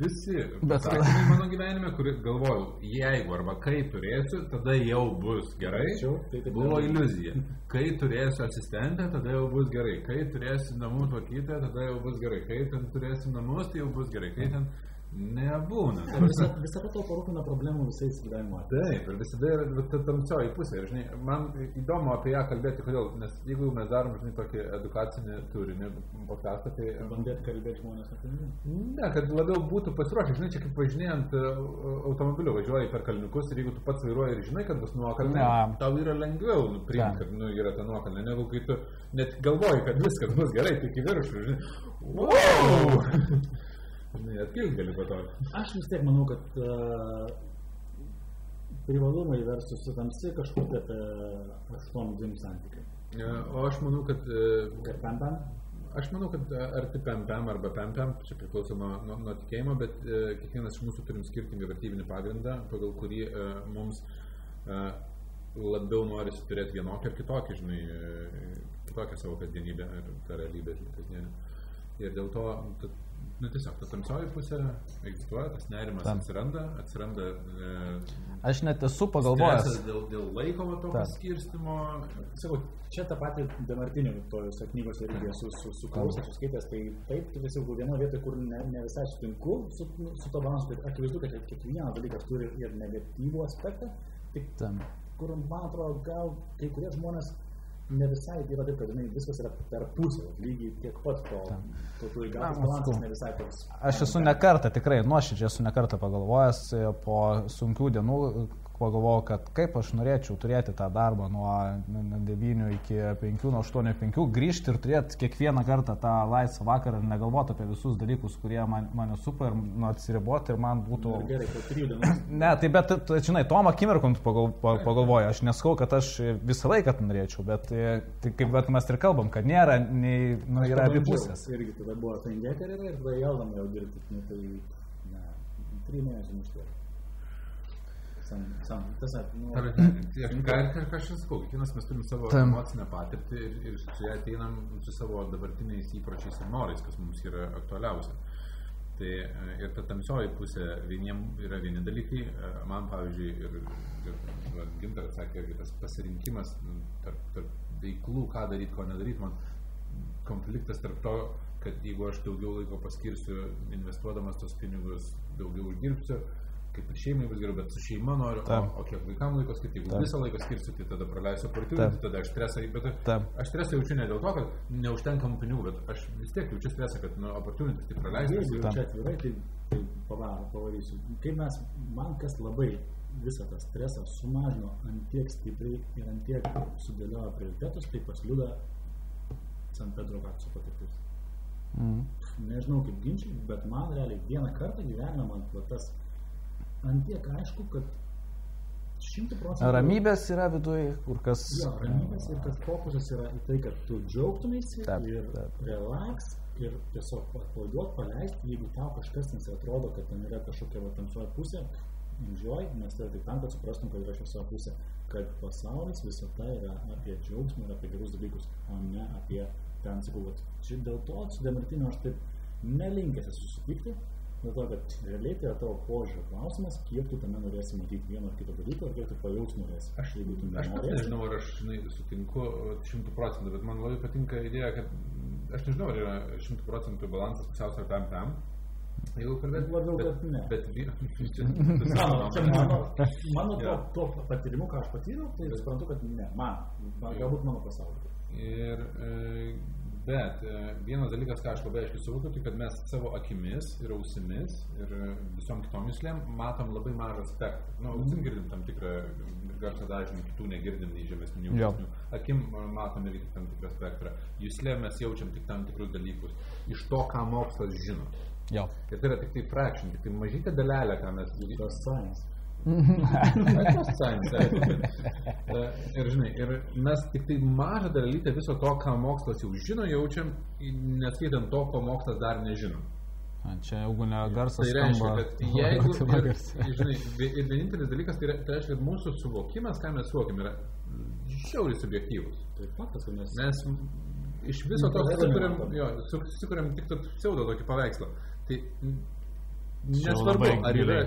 visi Bet- pasakymai mano gyvenime, kur galvojau, jeigu arba kai turėsiu, tada jau bus gerai. Tai buvo iliuzija. Kai turėsiu asistentę, tada jau bus gerai. Kai turėsiu namų tvarkytę, tada jau bus gerai. Kai ten turėsiu namus, tai jau bus gerai. Kai ten nebūna. Visa, prasme, visa to parūpina problemų visais gyvenimo. Taip, ir visada yra ta tamsioji pusė. Ir, žinai, man įdomu apie ją kalbėti, kodėl. Nes jeigu mes darom, žinai, tokį edukacinį turinį podcastą, tai... Bandėt kalbėti žmonės apie tai. Ne, kad labiau būtų pasiruošę, žinai, čia kaip važinėjant e, automobiliu, važiuoji per kalniukus ir jeigu tu pats vairuoji ir žinai, kad bus nuokalnė, Ja. tau yra lengviau nu, priimti, Ja. kad nu, yra ta nuokalnė, negu kai tu net galvoji, kad viskas bus gerai, tik į viršų, žinai. Wow! atkilt gali po to. Aš vis tiek manau, kad uh, privalumai versus tamsi kažkokie apie 8-2 santykiai. E, O aš manau, kad e, Kad tam tam? Aš manau, kad e, arti pempem arba pempem, čia priklauso nuo, nuo, nuo tikėjimo, bet e, kiekvienas iš mūsų turim skirtingą vertybinį pagrindą, pagal kurį e, mums e, labiau norisi turėti vienokį ar kitokį, žinai, e, kitokią savo kasdienybę ir tą realybę, kasdienę. Ir dėl to, ta, nu, tiesiog ta tamsioji pusė egzistuoja, tas nerimas Tam. atsiranda, atsiranda e, Aš net esu pagalvojęs. dėl, dėl laiko to paskirstimo. Sakau, čia tą patį Damartinį tojose knygose irgi esu su, su klausęs, suskaitęs, tai taip, tu esi vienoje vietoje, kur ne, ne visai sutinku su, su to balansu, bet akivaizdu, kad kiekvienas dalykas turi ir negatyvų aspektą, tik Tam. kur, man atrodo, gal kai kurie žmonės ne visai yra taip, kad žinai, viskas yra per pusę, lygiai tiek pat to, to turi Na, balansas ne visai toks. Aš esu nekartą, tikrai nuoširdžiai esu nekartą pagalvojęs e, po sunkių dienų, pagalvojau, kad kaip aš norėčiau turėti tą darbą nuo nuo 9 iki 5, nuo 8 iki 5, grįžti ir turėti kiekvieną kartą tą laisvą vakarą ir negalvoti apie visus dalykus, kurie man, mane supa ir nu, atsiriboti ir man būtų... Ir gerai, po trijų dienų. Ne, tai bet, tu, žinai, tom akimirkom tu pagal, pa- pagalvoji, aš neskau, kad aš visą laiką norėčiau, bet e, tai kaip bet mes ir kalbam, kad nėra, nei, nu, yra abi pusės. Irgi tada buvo Fengė karjera ir tada jaudam jau dirbti, nu, tai, ne, trijų mėnesių muštė. Sam, sam, tas, nu, ir ką aš ir sakau, kiekvienas mes turim savo Tam. emocinę patirtį ir, ir su ją ateinam su savo dabartiniais įpročiais ir norais, kas mums yra aktualiausia. Tai e, ir ta tamsioji pusė vieniem yra vieni dalykai, e, man pavyzdžiui, ir, ir va, Gintaras sakė, irgi tas pasirinkimas nu, tarp, tarp veiklų, ką daryti, ko nedaryti, man konfliktas tarp to, kad jeigu aš daugiau laiko paskirsiu investuodamas tos pinigus, daugiau uždirbsiu, kaip ir šeimai bus geriau, bet su šeima noriu, o, o kiek vaikam laiko skirti, jeigu Taip. visą laiką skirsiu, tai tada praleisiu Taip. opportunity, tada aš stresą, bet Taip. aš stresą jaučiu ne dėl to, kad neužtenkamų pinigų, bet aš vis tiek jaučiu stresą, kad nu, opportunity tai praleisiu. Jeigu jau čia atvirai, tai, tai pavaro, pavarysiu. Kaip mes, man kas labai visą tą stresą sumažino ant tiek stipriai ir ant tiek sudėliojo prioritetus, tai pasliūda San Pedro Vakso patirtis. Mm. Nežinau kaip ginčiai, bet man realiai vieną kartą gyvenime man tas ant tiek aišku, kad šimtų procentų... Ramybės yra viduje, kur kas... Jo, ramybės ir kad fokusas yra į tai, kad tu džiaugtumėsi Taip, ir taip. relax ir tiesiog atpalaiduot, paleisti, jeigu tau kažkas ten atrodo, kad ten yra kažkokia va, tamsioji pusė, enjoy, nes tai tik tam, kad suprastum, kad yra šviesoji pusė, kad pasaulis visata yra apie džiaugsmą ir apie gerus dalykus, o ne apie ten, sakau, čia dėl to su Demartiniu aš taip nelinkęs esu susitikti, dėl to, kad realiai tai yra tavo požiūrio klausimas, kiek tu tame norėsi matyti vieno ar kito dalyko, ir kiek tu pajaus norėsi. Aš, jeigu tu Aš pats nežinau, ar aš žinai, sutinku šimtų procentų, bet man labai patinka idėja, kad aš nežinau, ar yra šimtų procentų balansas pusiausvėra tam tam. Jeigu kalbėt, Labiau, bet, ne. Bet, čia, Mano, čia mano, mano Jo. to, to patyrimu, ką aš patyriau, tai suprantu, kad ne, man galbūt mano pasaulyje. Ir, e, bet e, vienas dalykas, ką aš labai aiškiai suvokiu, tai kad mes savo akimis ir ausimis ir e, visom kitom myslėm matom labai mažą spektrą. Nu, ausim girdim tam tikrą garso dažnį, kitų negirdim nei žemesnių, nei aukštesnių. Akim e, matom irgi tam tikrą spektrą. Juslė mes jaučiam tik tam tikrus dalykus. Iš to, ką mokslas žino. Jo. Ir tai yra tik tai fraction, tik tai mažytė dalelė, ką mes Tas science. Aišku, science, aišku. E, Ir žinai, ir mes tik tai mažą dalytę viso to, ką mokslas jau žino, jaučiam, neskaitant to, ko mokslas dar nežino. A, Čia jeigu ne garsas Tai reiškia, skamba. kad jeigu, ir, žinai, ir vienintelis dalykas, tai, yra, tai reiškia, kad mūsų suvokimas, ką mes suvokiam, yra žiauriai subjektyvus. Tai faktas, kad mes... Mes iš viso to susikuriam, jo, su- susikuriam tik pseudo tokį paveikslą. Tai nesvarbu, ar yra,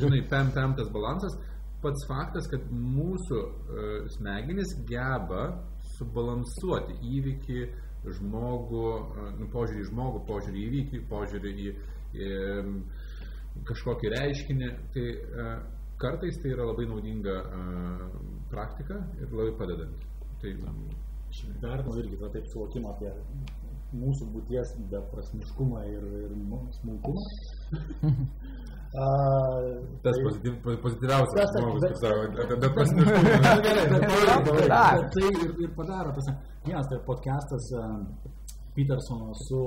žinai, pem pem tas balansas, pats faktas, kad mūsų uh, smegenys geba subalansuoti įvykį, žmogų, uh, nu, požiūrį į žmogų, požiūrį į įvykį, požiūrį į, į kažkokį reiškinį. Tai uh, kartais tai yra labai naudinga uh, praktika ir labai padedanti. Tai, vertinu irgi tą taip suvokimą apie mūsų būties beprasmiškumą ir, ir mu- smulkumą. A, Tas tai- pozityv, pozityviausias Tas- žmogus, kaip sako, apie Na, beprasmiškumą. tai- bet tai ir, ir padaro. Tas, vienas tai podcastas Petersono su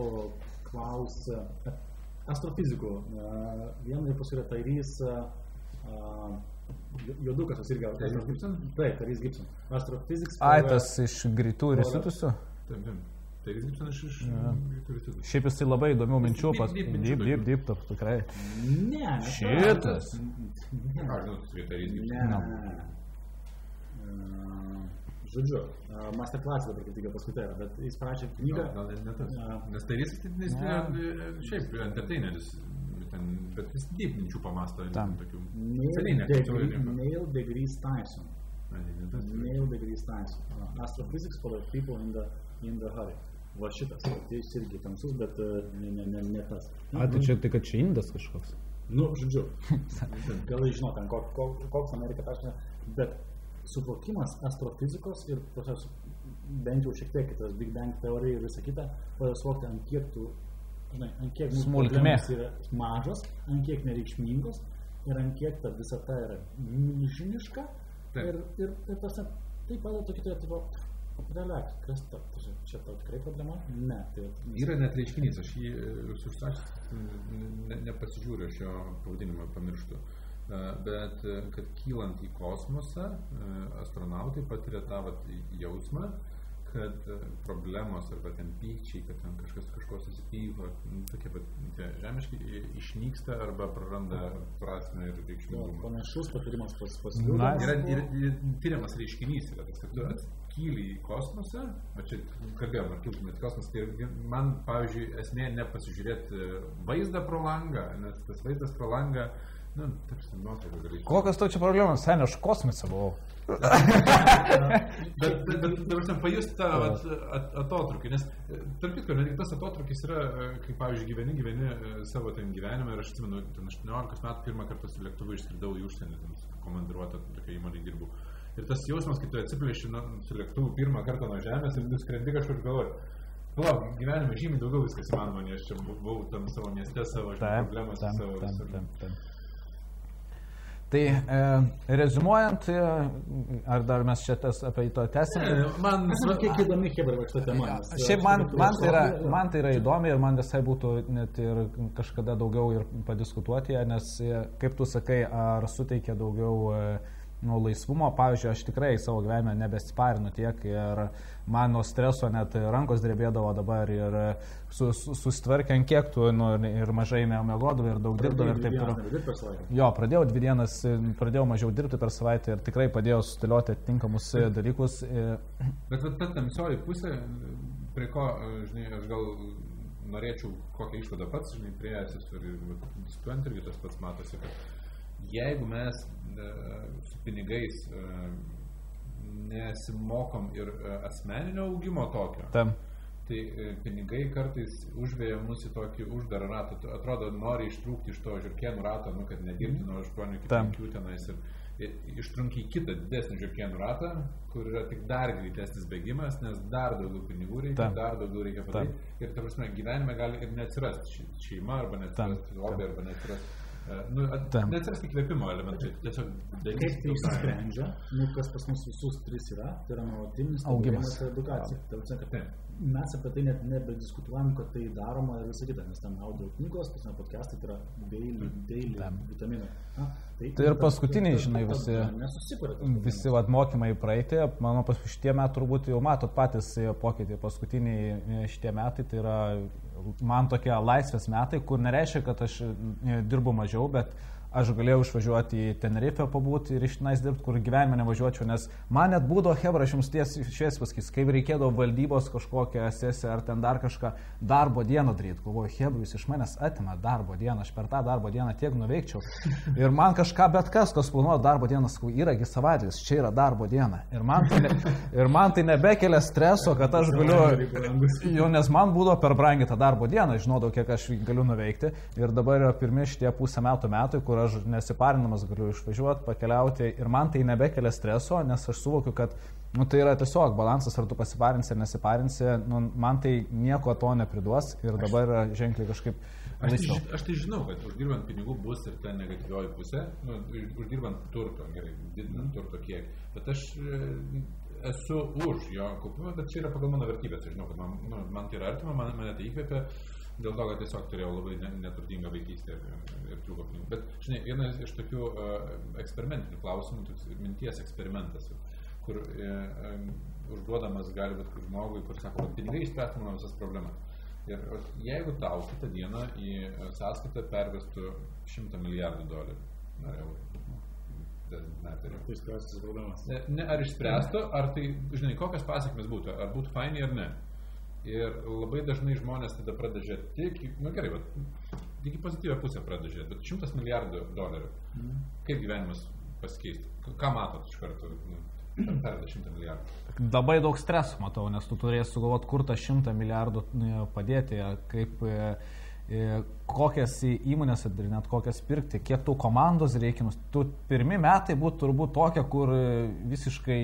Klaus uh, astrofiziku. Viena ir paskui yra Tairys uh, Jodukas, tas irgi. Tyrese Gibson? Taip, Tairys Gibson. Astrophysics. Ai, tas iš greitų ir įsitusių. Taip, taip. Tai Gibsonas iš... siūlų. Šiaip jisai labai įdomių minčių pas... Minčių dyp, dyp, taip, tikrai. Ne. Šitas. Ne. Tai. Ne. No. Žodžiu, uh, masterclass dabar kaip tik paskutinė yra, bet jis parašė knygą. Gal, net ne tas. A. Nes tai jis, šiaip entertaineris, ten, bet jis deep minčių pamasto. Neil deGrasse Tyson. Tyson. Uh, astrophysics for the people in the, in the hurry. Va šitas, tai jis irgi tamsus, bet uh, ne, ne, ne, ne tas. A, tai čia tai, kad čia indas kažkoks. Nu, žodžiu, gal žinot, ten kok, kok, koks Amerika taškas, bet suvokimas astrofizikos ir proses, bent jau šiek tiek tas Big Bang teorija ir visa kita, padeda suvokti, ant kiek tu, žinai, ant kiek mūsų Smulkmė. problemos yra mažos, ant kiek nereikšmingos ir ant kiek ta visata yra milžiniška Taip. ir, ir, ir tas, tai padeda tokį tai, tipo, relaks, kas ta, ta, čia tau tikrai problema? Ne, tai Yra net reiškinys, aš jį užsakysiu, ne, nepasižiūriu, aš jo pavadinimą pamirštu. E, Bet e, kad kylant į kosmosą, e, astronautai patiria tą vat, jausmą, kad e, problemos arba ten pykčiai, kad ten kažkas kažko susipyko, nu, tokie pat tie žemiški išnyksta arba praranda prasme ir reikšmingumą. panašus patyrimas pas, pas Nice. Liudą Yra ir, ir tyriamas reiškinys, yra tas, kad tu atkyli į kosmosą, o čia kalbėjom, ar kiltumėt į kosmosą, tai man, pavyzdžiui, esmė nepasižiūrėti vaizdą pro langą, nes tas vaizdas pro langą, nu, gali. Kokios tau čia problemos? Seniai, aš kosmose buvau. Bet, bet, bet dabar ten pajusti tą vat, at, atotrukį, nes, e, tarp kitko, netgi tas atotrukis yra, e, kai, pavyzdžiui, gyveni, gyveni e, savo ten gyvenime ir aš atsimenu, ten 18 metų pirmą kartą su lėktuvu išskridau į užsienį, ten su komandiruotę tokia įmonė dirbu. Ir tas jausmas, kai tu atsiplėši nu, su lėktuvu pirmą kartą nuo žemės ir tu skrendi kažkur galvoji. Palauk, gyvenime žymiai daugiau viskas įmanoma, nes čia bu- buvau tam savo mieste, savo Taip, problemas, taip, savo... taip, savo- taip, taip. Tai e, rezumuojant, e, ar dar mes čia tas apie to tęsime? Ne, Man, kiek įdomi Hebra šitą temą. nes, Šiaip man, man, tai yra, man tai yra įdomi ir man visai būtų net ir kažkada daugiau ir padiskutuoti, ją, nes e, kaip tu sakai, ar suteikia daugiau e, nu, laisvumo, pavyzdžiui, aš tikrai savo gyvenime nebesiparinu tiek ir man nuo streso net rankos drebėdavo dabar ir su, su, susitvarkė, ant kiek tu nu, ir mažai nemiegodavau ir daug dirbdavau ir taip toliau. Jo, pradėjau dvi dienas, pradėjau mažiau dirbti per savaitę ir tikrai padėjau sustilioti atitinkamus dalykus. Bet ta tamsioji pusė, prie ko, žinai, aš gal norėčiau kokią išvadą pats, žinai, prieėjęs ir diskutuojant irgi tas pats matosi, kad jeigu mes e, su pinigais e, nesimokom ir e, asmeninio augimo tokio, Tam. tai pinigai kartais užvėja mus į tokį uždarą ratą. Atrodo, nori ištrūkti iš to žirkienų rato, nu, kad nedirbti nuo 8 iki Tam. 5 tenais ir, ir ištrunki į kitą didesnį žirkienų ratą, kur yra tik dar greitesnis bėgimas, nes dar daugiau pinigų reikia, Tam. dar daugiau reikia padaryti. Ir, ta prasme, gyvenime gali ir neatsirasti šeima, arba neatsirasti Tam. hobi, arba neatsirasti... e, Nu, neatsirasti įkvėpimo elementai, tiesiog dalis Kaip tai išsisprendžia, nu, kas pas mus visus tris yra, tai yra nuolatinis Augimas. ir edukacija. Tai prasme, kad Taip. Mes apie tai net nebediskutuojam, kad tai daroma ir visą kitą, nes ten audio knygos, pas mes podcastai tai yra daily, daily Tam. vitaminai. Na, Tai ir paskutiniai, žinai, visi-. Visi vat, mokymai praeitį, manau, pas šitie metai turbūt jau matot patys pokytį. Paskutiniai šitie metai tai yra man tokie laisvės metai, kur nereiškia, kad aš e, dirbu mažiau, bet aš galėjau išvažiuoti į Tenerife pabūti ir iš tenais dirbti, kur gyvenime nevažiuočiau, nes man net būdavo, Hebra, aš jums ties šiais pasakys, kai reikėdavo valdybos kažkokią sesiją ar ten dar kažką darbo dieną daryti, galvoju, Hebra, jūs iš manęs atima darbo dieną, aš per tą darbo dieną tiek nuveikčiau. Ir man kažką bet kas, kas planuoja darbo dieną, sakau, yragi savaitės, čia yra darbo diena. Ir man tai, ne, ir man tai nebekelia streso, kad aš galiu... Jo, nes man būdavo per brangi tą darbo dieną, žinodavau, kiek aš galiu nuveikti. Ir dabar yra pirmie šitie pusę metų metai, kur aš nesiparinamas galiu išvažiuoti, pakeliauti. Ir man tai nebekelia streso, nes aš suvokiu, kad nu, tai yra tiesiog balansas, ar tu pasiparinsi ar nesiparinsi. Nu, man tai nieko to nepriduos ir dabar yra ženkliai kažkaip... Aš tai, aš tai žinau, kad uždirbant pinigų bus ir ta negatyvioji pusė, nu, uždirbant turto, gerai, didinant turto kiekį. Bet aš e, esu už jo kaupimą, bet čia yra pagal mano vertybės. Aš žinau, kad man, nu, man tai yra artima, man, mane tai įkvėpia, dėl to, kad tiesiog turėjau labai ne, neturtingą vaikystę ir, ir trūko pinigų. Bet, žinai, vienas iš tokių uh, eksperimentinių klausimų, toks minties eksperimentas, kur uh, užduodamas gali būti žmogui, kur sako, kad pinigai išspręstų mano visas problemas. Ir jeigu tau kitą dieną į e, sąskaitą pervestų 100 milijardų dolerių, ar eurų, matter. Tai spręstis problemas. Ne, ar išspręstų, ar tai, žinai, kokios pasiekmes būtų, ar būtų faini ar ne. Ir labai dažnai žmonės tada pradeda tik, į- nu gerai, bet tik į pozityvę pusę pradeda žiūrėti, bet šimtas milijardų dolerių, Mhm. kaip gyvenimas pasikeistų, ką matot iš karto, nu, per šimtą milijardų. Labai daug streso matau, nes tu turėsi sugalvoti, kur tą šimtą milijardų e, padėti, kaip, e, kokias į- įmonės atidaryti, net kokias pirkti, kiek tų komandos reikia. Tu pirmi metai būtų turbūt tokia, kur e, visiškai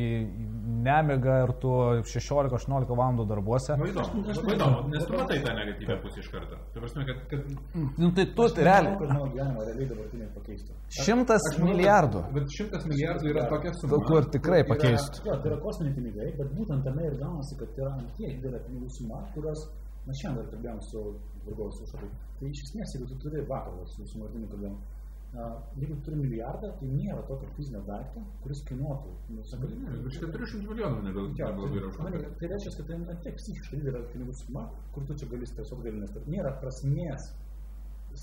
nemiga ir tu 16-18 valandų darbuose. Labai įdomu, labai įdomu, nes tu matai tą negatyvę pusę iš karto. Tai prasme, kad, kad Nu, tai tu Aš realiai. kad mano gyvenimą realiai dabartiniai pakeistų. Šimtas milijardų. Bet šimtas milijardų yra tokia suma. Kur tikrai Yra- pakeistų. Jo, tai yra kosminiai pinigai, bet būtent tame ir gaunasi, kad yra ant tiek didelė pinigų suma, kurios, na šiandien dar kalbėjom su Virgaus užšakai, tai iš esmės, jeigu tu turi vakar va, su, su Martinu kalbėjom, a, jeigu tu turi milijardą, tai nėra tokio fizinio daikto, kuris kainuotų, nu, Virš 400 milijonų nebel- Jo, neblogai yra tai, man- tai reiškia, kad tai na, tiek psichiškai didelė pinigų suma, kur tu čia gali tiesiog nestati. Nėra prasmės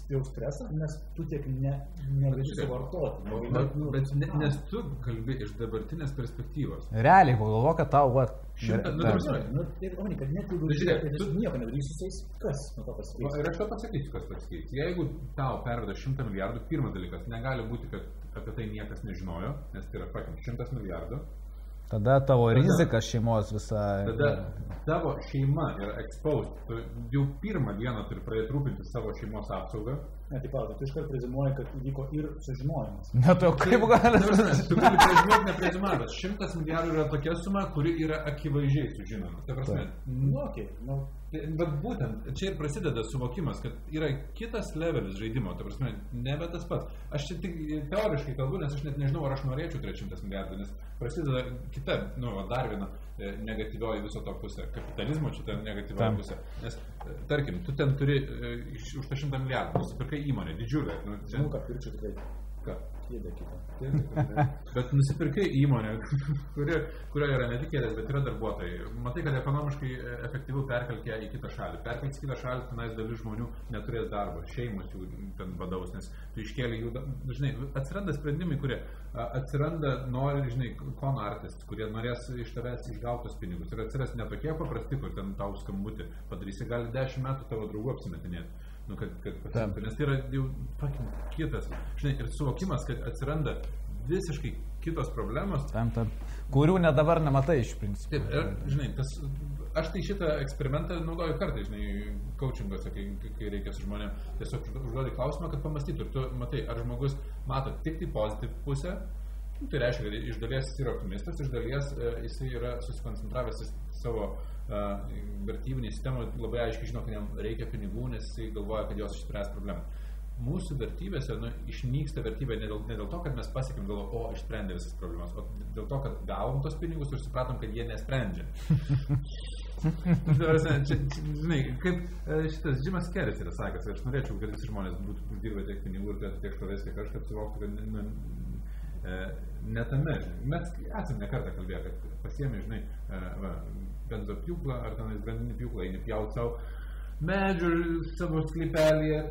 jau stresą, nes tu tiek ne, negali suvartoti. Bet, bet ne, nes tu kalbi iš dabartinės perspektyvos. Realiai, pagalvo, kad tau, va, Šimtą- nu, prasme, Nu, ir, Oni, kad net jeigu Nu, žiūrėk, tu nieko nedarysi su jais, kas nuo to pasikeis? Ir aš tau pasakysiu, kas pasikeis. Jeigu tau perveda 100 milijardų, pirmas dalykas, negali būti, kad apie tai niekas nežinojo, nes tai yra, pakim, 100 milijardų. tada tavo Tada- rizika šeimos visa. Tada tavo šeima yra exposed. Tu jau pirmą dieną turi pradėti rūpinti savo šeimos apsaugą. Ne, tai palauk, tu iškart prezimuoji, kad įvyko ir sužinojimas. Net jau kaip gali. Prasme, Tu gali prezimuoti, neprezimuotas. 100 milijardų yra tokia suma, kuri yra akivaizdžiai sužinoma. Ta prasme, Nu, okei, nu, Tai, bet būtent čia ir prasideda suvokimas, kad yra kitas levelis žaidimo, ta prasme, nebe tas pats. Aš čia tik teoriškai kalbu, nes aš net nežinau, ar aš norėčiau turėti šimtas milijardų, nes prasideda kita, nu, dar viena e, negatyvioji viso to pusė, kapitalizmo čia ta negatyvioji Tam. pusė. Nes, e, tarkim, tu ten turi e, iš- už tą šimtą milijardų, nusipirkai įmonę, didžiulę, nu, čia, žinau, ką pirčiau tikrai. Ką? Kėdė kitą. Bet nusipirkai įmonę, kuri, kurioje yra ne tik kėdės, bet yra darbuotojai. Matai, kad ekonomiškai e, efektyviau perkelti ją į kitą šalį. Perkelti į kitą šalį, tenais dalis žmonių neturės darbo, šeimos jų ten badaus, nes tu iškėlė jų, žinai, atsiranda sprendimai, kurie atsiranda, nori, žinai, kon artist, kurie norės iš tavęs išgautos pinigus. Ir atsiras ne tokie paprasti, kur ten tau skambutį padarysi, gali dešimt metų tavo draugų apsimetinėti. Nu, kad, kad pasiimtų, nes tai yra jau fucking kitas. Žinai, ir suvokimas, kad atsiranda visiškai kitos problemos. Tam, tam, kurių net dabar nematai iš principo. Taip, ir, žinai, tas, aš tai šitą eksperimentą naudoju kartais, žinai, coachinguose, kai, kai reikia su žmonėm tiesiog užduoti klausimą, kad pamastytų. Ir tu matai, ar žmogus mato tik tai pozityvų pusę, nu, tai reiškia, kad iš dalies jis yra optimistas, iš dalies e, jisai yra susikoncentravęs į savo e, vertybinį sistemą, labai aiškiai žino, kad jam reikia pinigų, nes jisai galvoja, kad jos išspręs problemą. Mūsų vertybėse nu, išnyksta vertybė ne dėl, ne dėl to, kad mes pasiekėm, galvo, o išsprendė visas problemas, o dėl to, kad gavom tos pinigus ir supratom, kad jie nesprendžia. Čia, žinai, kaip e, šitas Jimas Keris yra sakęs, aš norėčiau, kad visi žmonės būtų uždirbę tiek pinigų ir turėtų tiek šlovės, kiek aš, kad suvoktų, kad nu, e, ne tame, žinai. Mes esame nekartą kalbėję, kad pasiemi, žinai, e, va, benzo pjūklą ar tenais brandinį pjūklą, eini pjaut savo medžių savo sklypelėje.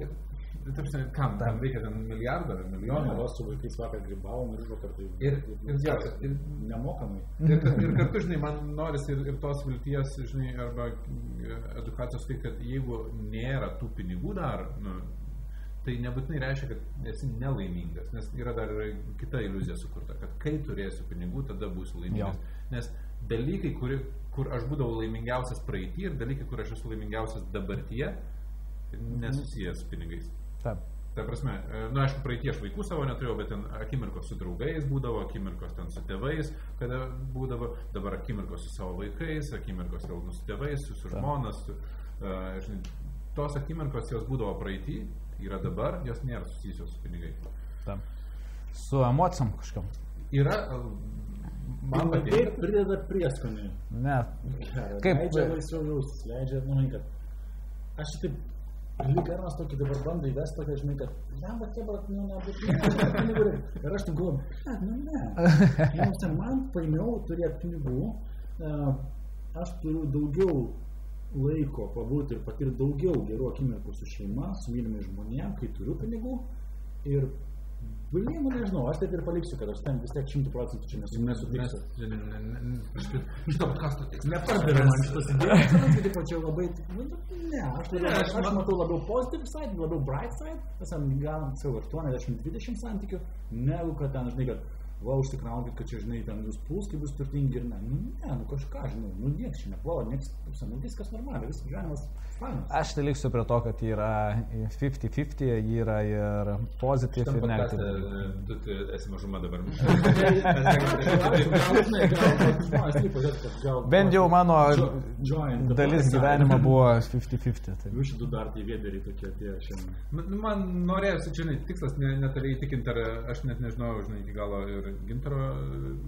Taip, žinai, kam, tam reikia ten milijardą ar milijoną. Vos su vaikais vakar grybavom ir užvakar tai Ir- ir jo, ir- nemokamai. Ir, ir kartu, žinai, man norisi ir, ir tos vilties, žinai, arba e, edukacijos, tai kad jeigu nėra tų pinigų dar, nu, tai nebūtinai reiškia, kad esi nelaimingas, nes yra dar kita iliuzija sukurta, kad kai turėsiu pinigų, tada būsiu laimingas. Jo. Nes dalykai, kuri, kur aš būdavau laimingiausias praeitį ir dalykai, kur aš esu laimingiausias dabartyje, nesusijęs su pinigais. Taip. Ta prasme, e, nu aišku, praeitie aš vaikų savo neturėjau, bet ten akimirkos su draugais būdavo, akimirkos ten su tėvais, kada būdavo, dabar akimirkos su savo vaikais, akimirkos vėl su tėvais, su, su žmona, su, uh, žinai, tos akimirkos jos būdavo praeitį, yra dabar, jos nėra susijusios su pinigais. Taip. Su emocijom kažkam. Yra, man patinka, taip prideda prieskonį. Ne. Kaip? Leidžia laisviau jaustis, leidžia, nu, žinai, kad aš taip, lyg Arnas tokį dabar bando įvesti, tokia, žinai, kad, jam va, tie, bet, nu, nebūtinai, pinigų reikia. Ir aš taip galvoju, "Ne, nu, ne. Jums ten man paimiau turėti pinigų, aš turiu daugiau laiko pabūti ir patirti daugiau gerų akimirkų su šeima, su mylimais žmonėmis, kai turiu pinigų. Ir Blin, nu nežinau, aš taip ir paliksiu, kad aš ten vis tiek šimtų procentų čia nesu, nesutiksiu. žinai, ne- ne- ne- šitą- šitą podcast'o tikslas. Nepardavė man šitos idėjos, tai taip čia labai, nu, ne, aš, Ne, labiau, aš aš, aš matau labiau positive side, labiau bright side, ant gal savo 80-20 santykių, negu kad ten, žinai, kad va, užsikraukit, kad čia, žinai, ten jūs puls, kai bus turtingi ir ne, nu, ne, nu kažką, žinau, nu, nieks čia nepuola, nieks, nu, viskas normaliai, viskas gyvenimas fainas. Aš tai liksiu prie to, kad yra 50-50, yra ir pozityv Šitam ir podcast'e, negatyv. e, tu tu esi mažuma dabar. Bent jau mano dalis gyvenimo buvo 50-50. Tai. Jūs šitų dar tie vėderiai tokie atėjo šiandien. Man- nu, Man norėjosi, čia, žinai, tikslas ne, netari įtikinti, ar aš net nežinau, žinai, iki galo ir gintaro e,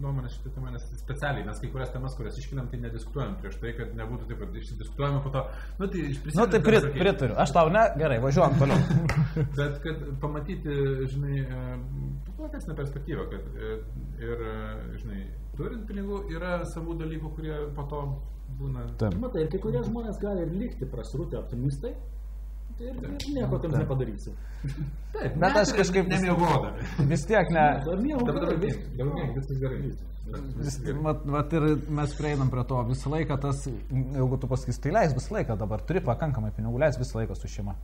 nuomonės šitą temą, nes specialiai mes kai kurias temas, kurias iškeliam, tai nediskutuojam prieš tai, kad nebūtų taip, kad išsidiskutuojame po to. Nu, tai iš Na principo. tai prit, pritariu. Aš tau ne, gerai, važiuojam toliau. Bet kad pamatyti, žinai, e, platesnę perspektyvą, kad e, ir, e, žinai, turint pinigų yra savų dalykų, kurie po to būna. Taip. Matai, ir kai kurie žmonės gali ir likti prasrūti optimistai, tai ir, nieko tam nepadarysi. Taip, Bet aš kažkaip- nemiegodami. Vis tiek ne. Dar miego Dabar viskas gerai. Vis, mat, mat ir mes prieinam prie to. Visą laiką tas, jeigu tu pasakys, tai leis visą laiką dabar, turi pakankamai pinigų, leis visą laiką su šeima.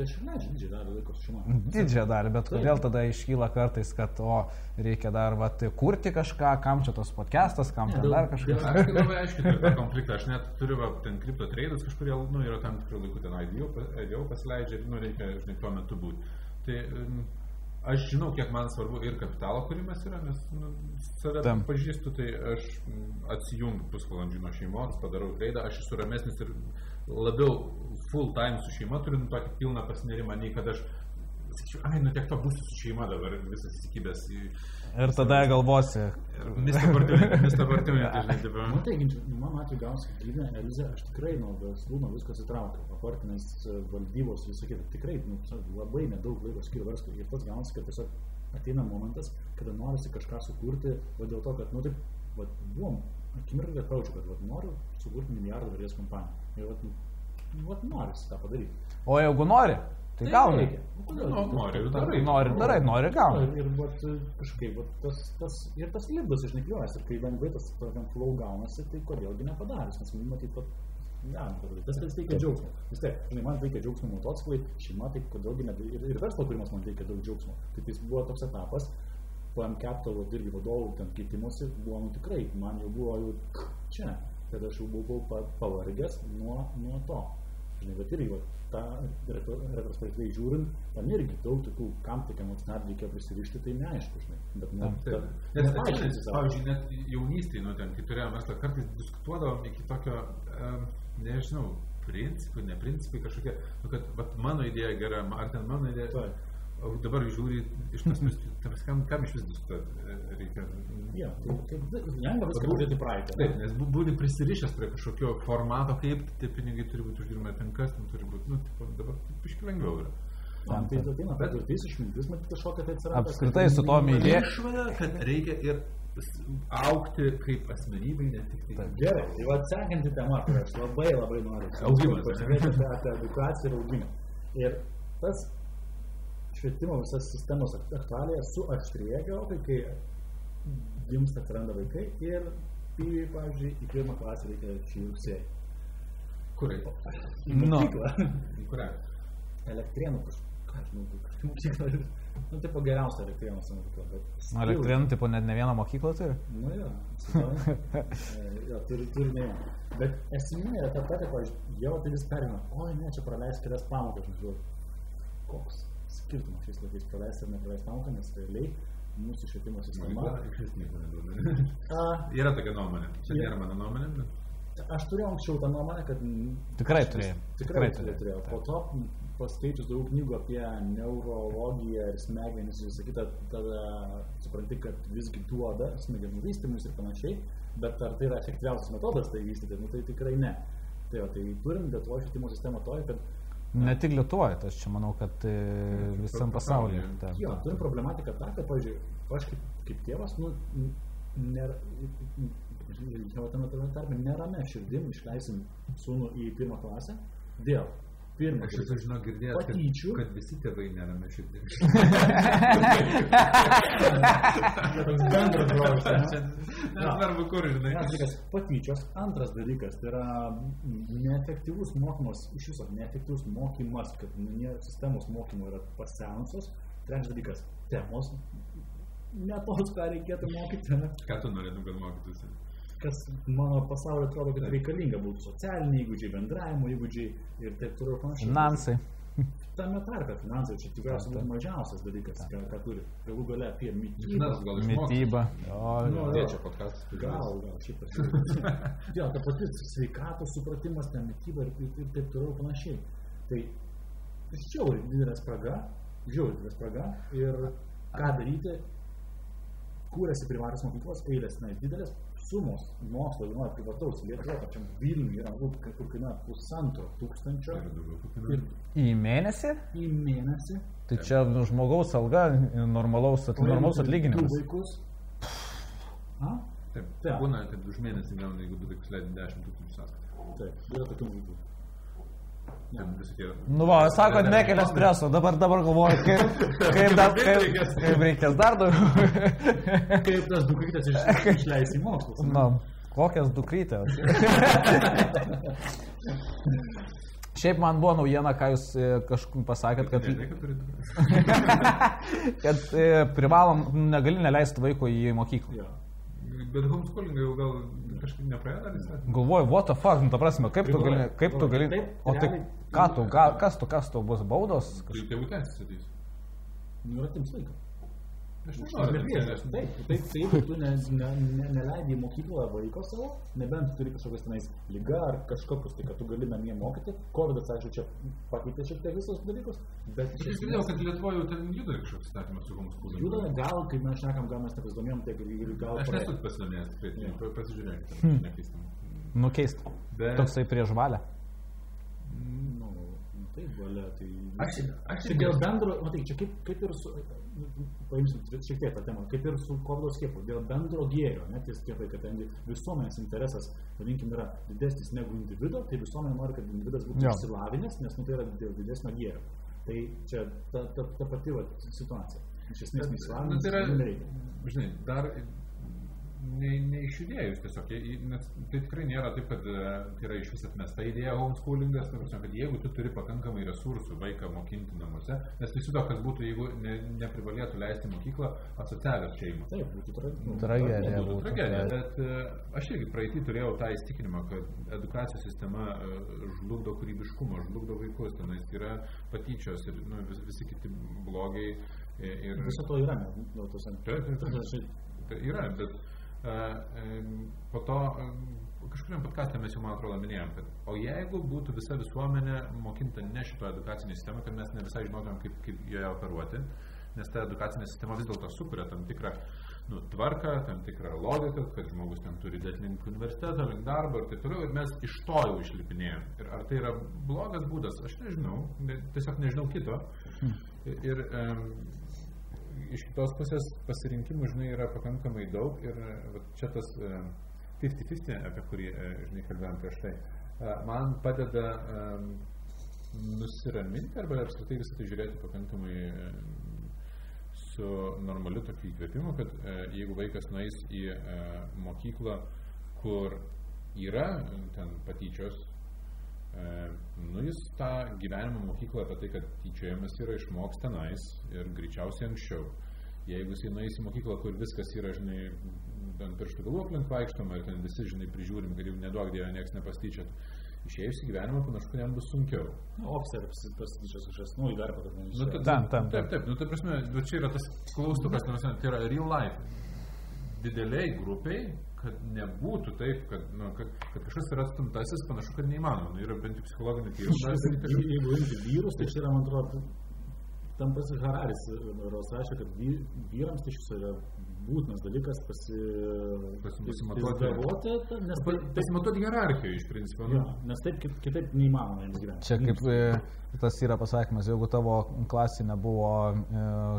Tai aš ir leidžiu didžiąją dalį laiko su šeima. Didžiąją dalį, bet kodėl tada iškyla kartais, kad, o, reikia dar, va, kurti kažką, kam čia tos podcastas, kam ten dar kažkas. Aš tai labai aiškiai turiu tą konfliktą. Aš net turiu va, ten kripto tradus kažkurie, nu, yra tam tikrų laikų ten IDO, pa- IDO pasileidžia ir, nu, reikia, žinai, tuo metu būti. Tai aš žinau, kiek man svarbu ir kapitalo kūrimas yra, nes nu, save Tam. pažįstu, tai aš mm, atsijungiu pusvalandžių nuo šeimos, padarau tradą, aš esu ramesnis ir labiau full time su šeima turiu nu, tokį pilną pasinerimą, nei kad aš sakyčiau, ai, nu tiek to būsiu su šeima dabar visas įsikibęs į... Ir tada galvosi, Mr. Bartimai, tai žinai, dabar. Nu, tai, ginč- mano atveju gausi, kad gydė Elizė, aš tikrai nuo verslų, nuo visko atsitraukiau. Apartinės valdybos, visą kitą. Tikrai nu, labai nedaug laiko skiriu verslui. Ir tas gaunasi, kad tiesiog ateina momentas, kada norisi kažką sukurti, o dėl to, kad, nu, taip, vat, buvom, akimirką, kad pajaučiu, kad vat, noriu sukurti milijardą vertės kompaniją. Ir, vat, nu, vat, norisi tą padaryti. o jeigu nori, tai gauni. reikia. Nu, kodėl? Nu, nori ir darai. Nori, darai, nori, gauni. Ir, ir vat, kažkaip vat, tas, tas, ir tas libdas išnikliuojas, ir kai lengvai tas tokiam flow gaunasi, tai kodėlgi nepadarius, nes matyt, vat, galim padaryti. Tas tas teikia džiaugsmo. Vis tiek, žinai, man teikia džiaugsmo motociklai, šeima, tai kodėlgi ne, ir, ir verslo kūrimas man teikia daug džiaugsmo. Tai tai buvo toks etapas, PM Capital, irgi vadovų ten keitimuose, buvo nu, tikrai, man jau buvo jau čia, kad aš jau buvau pa, pavargęs nuo, nuo to. Žinai, bet irgi, vat, tą retro- retrospektyviai žiūrint, ten irgi daug tokių, kam tik emocionaliai reikia prisirišti, tai neaišku, žinai. Bet ne, Taip. ta- Nes, nepaaiškinsi savo. pavyzdžiui, net jaunystėje, nu, ten, kai turėjome verslą, kartais diskutuodavom iki tokio, um, nežinau, principų, ne principai kažkokie, nu, kad vat, mano idėja gera, ar ten mano idėja. Taip. O dabar žiūri iš tas, kam, kam iš vis diskutuoti e, reikia. Jo, tai, tai lengva viską pradėti praeitį. Taip, nes būti prisirišęs prie kažkokio formato, kaip tie pinigai turi būti uždirbami, ten kas ten turi būti, nu, tipo, dabar biškai lengviau yra. Man tai ateina patirtis, išmintis, matyt, kažkokia tai atsiranda. Apskritai su tom idėjom. Išvada, kad reikia ir aukti kaip asmenybei, ne tik tai. Gerai, tai va sekanti tema, kurią aš labai labai noriu. Augimas, Pažiūrėti apie edukaciją ir augimą. Ir tas švietimo visas sistemos ak- aktualija suaštrėja gerokai, kai gimsta atsiranda vaikai ir pavyzdžiui, į pirmą klasę reikia šį rugsėjį. Kur? Į Nu. mokyklą. Į kurią? Elektrienų mokykla. Nu, tipo geriausia elektrienų mokykla. Nu, Elektrinų tipo net ne vieną mokyklą turi. Nu jo, jo, turi, turi ne. vieną. Bet esmė yra ta pavyzdžiui, jau tai vis perina, oi ne, čia praleis kelias pamokas, žinau, koks skirtumas šiais laikais praleisti ar nepraleisti pamoką, nes realiai mūsų švietimo sistema. A, Yra tokia nuomonė. Čia nėra mano nuomonė, bet... aš turėjau anksčiau tą nuomonę, kad... Tikrai turėjai. Tikrai, Tikrai turėjau. Po to paskaičius daug knygų apie neurologiją ir smegenis ir visą kitą, tada supranti, kad visgi duoda smegenų vystymus ir panašiai, bet ar tai yra efektyviausias metodas tai vystyti, nu tai tikrai ne. Tai, va, tai turim Lietuvos švietimo sistemą toj, kad Ne tik Lietuvoje, tai aš čia manau, kad e, visam pasaulyje. Taip. jo, turim problematiką tą, kad, pavyzdžiui, aš kaip, kaip tėvas, nu, nėra, žinai, tame tarpe, nerame širdim išleisim sūnų į pirmą klasę, dėl Aš esu žinau girdėjęs, kad, Patyčių. kad visi tėvai nerame širdį. Tai toks bendras brolis. Nesvarbu, kur, žinai. Vienas dalykas - patyčios. Antras dalykas - tai yra neefektyvus mokymas, iš viso neefektyvus mokymas, kad nu, nėra sistemos mokymo yra pasenusios. Trečias dalykas - temos. Ne tos, ką reikėtų mokyti, ne? Ką tu norėtum, kad mokytųsi? Kas mano pasaulio atrodo, kad reikalinga būtų socialiniai įgūdžiai, bendravimo įgūdžiai ir taip toliau panašiai. Finansai. Tame tarpe finansai čia tikriausiai yra mažiausias dalykas, ką, ką turi. Galų gale apie mytybą. Gal. Mytyba. O, Nu, jo. Tėčio podkastas. Gal, gal, šiaip aš. Jo, ta pati sveikatos supratimas, ten mytyba ir, ir, taip toliau panašiai. Tai žiauriai didelė spraga, žiauriai didelė spraga ir ką daryti, kūrėsi privačios mokyklos, eilės na, didelės sumos mokslo, vienuoja privataus, Lietuvoje, pačiam Vilniui yra, kur kur kainuoja pusantro tūkstančio Ir. Į mėnesį? į mėnesį. Tai čia nu, žmogaus alga, normalaus, at, normalaus Du atlyginimas. vaikus. A? Taip, Taip. būna, kad už mėnesį gauna, jeigu du vaikus leidži 10 tūkstančių sąskaitą. Taip, yra tokių vaikų. Nu, va, sakot, nekelia streso, dabar, dabar galvoju, kaip, kaip, dar, kaip, kaip reikės dar daugiau. Kaip tas dukrytės iš, išleisi mokslus. Na, kokias dukrytės. Šiaip man buvo naujiena, ką jūs kažkur pasakėt, kad, kad e, privalom, negali neleisti vaiko į mokyklą. Jo. Bet homeschooling jau gal kažkaip nepraėjo dar įstatymą. Galvoju, what the fuck, nu, ta prasme, kaip tu gali, kaip tu gali, o tai ką tu, kas tu, kas tu bus baudos? Tai tėvų teisės ateis. Nu, yra tims laiką. Aš nežinau, Taip, taip, tai jeigu tu ne, ne, ne, neleidai į mokyklą vaiko savo, nebent tu turi kažkokias tenais lyga ar kažkokius, tai kad tu gali namie mokyti, COVID, aišku, čia pakeitė šiek tiek visus dalykus, bet Aš girdėjau, kad Lietuvoje jau ten juda kažkoks įstatymas su homeschooling. juda, gal, kai mes šnekam, gal mes nepasidomėjom, tai ir gal... Aš nesu pasidomėjęs, tai pasižiūrėkit, nekeistam. Nukeist. Bet- Toksai prieš valę. Nu, nu, taip, valia, tai... Aš- aš- čia dėl bendro, matai, čia kaip, kaip ir su, paimsim šiek tiek tą temą, kaip ir su COVID skiepu, dėl bendro gėrio, ne, tie skiepai, kadangi visuomenės interesas, vadinkim, yra didesnis negu individo, tai visuomenė nori, kad individas būtų Jo. išsilavinęs, nes nu, tai yra dėl didesnio gėrio. Tai čia ta, ta, ta pati va, situacija. Iš esmės, Nu, neišsilavinęs, tai yra, žinai, dar ne, neišjudėjus tiesiog, jei- nes tai tikrai nėra taip, kad e, tai yra iš vis atmesta idėja homeschoolingas, prasme, kad jeigu tu turi pakankamai resursų vaiką mokinti namuose, nes tai siūdo, kas būtų, jeigu ne, neprivalėtų leisti mokyklą asocialios šeimos. Taip, būtų tra, Tragedija. Būtų tragedija, bet e, aš irgi praeitį turėjau tą įstikinimą, kad edukacijos sistema e, žlugdo kūrybiškumą, žlugdo vaikus, tenais yra patyčios ir nu, vis, visi kiti blogiai. Ir, Viso to yra, nu, tos ant... Taip, taip, taip. Tai yra, bet po to kažkuriam podkastė mes jau, man atrodo, minėjom, kad o jeigu būtų visa visuomenė mokinta ne šito edukacinė sistema, kad mes ne visai žinotumėm, kaip, kaip joje operuoti, nes ta edukacinė sistema vis dėlto sukuria tam tikrą nu, tvarką, tam tikrą logiką, kad žmogus ten turi dėti link universiteto, link darbo ir taip toliau, ir mes iš to jau išlipinėjom. Ir ar tai yra blogas būdas, aš nežinau, ne, tiesiog nežinau kito. Ir um, iš kitos pusės pasirinkimų, žinai, yra pakankamai daug ir e, čia tas e, 50-50, apie kurį, e, žinai, kalbėjom prieš tai, e, man padeda e, nusiraminti arba apskritai visą tai žiūrėti pakankamai e, su normaliu tokiu įkvėpimu, kad e, jeigu vaikas nueis į e, mokyklą, kur yra e, ten patyčios, e, nu jis tą gyvenimo mokyklą apie tai, kad tyčiojamas yra išmoks tenais ir greičiausiai anksčiau. Jeigu jis nueis į mokyklą, kur viskas yra, žinai, ant pirštų galų aplink vaikštoma ir ten visi, žinai, prižiūrim, kad jau neduok dievė, niekas nepastyčiat. Išėjus į gyvenimą panašu, kad jam bus sunkiau. Nu, Opsė yra pasityčias kažkas, nu, į darbą, kad Nu, nežinau. ta- Tam, tam, Taip, taip, nu, tai prasme, čia yra tas klaustukas, nu, tai yra real life. Dideliai grupiai, kad nebūtų taip, kad, nu, kad, kad kažkas yra atstumtasis, panašu, kad neįmanoma. Nu, yra bent jau psichologinė tyrimai. Jeigu jeigu imti vyrus, tai čia yra, man atrodo, tam pats Hararis Ros rašė, kad vy- vyrams tai šis yra būtinas dalykas pasi... Pasi- pasimatuoti. pasimatuoti, nes tai, taip, Pasimatuoti hierarchiją iš principo. Nu, jo, nes taip kit- kitaip neįmanoma jiems gyventi. Čia kaip e, tas yra pasakymas, jeigu tavo klasė nebuvo e,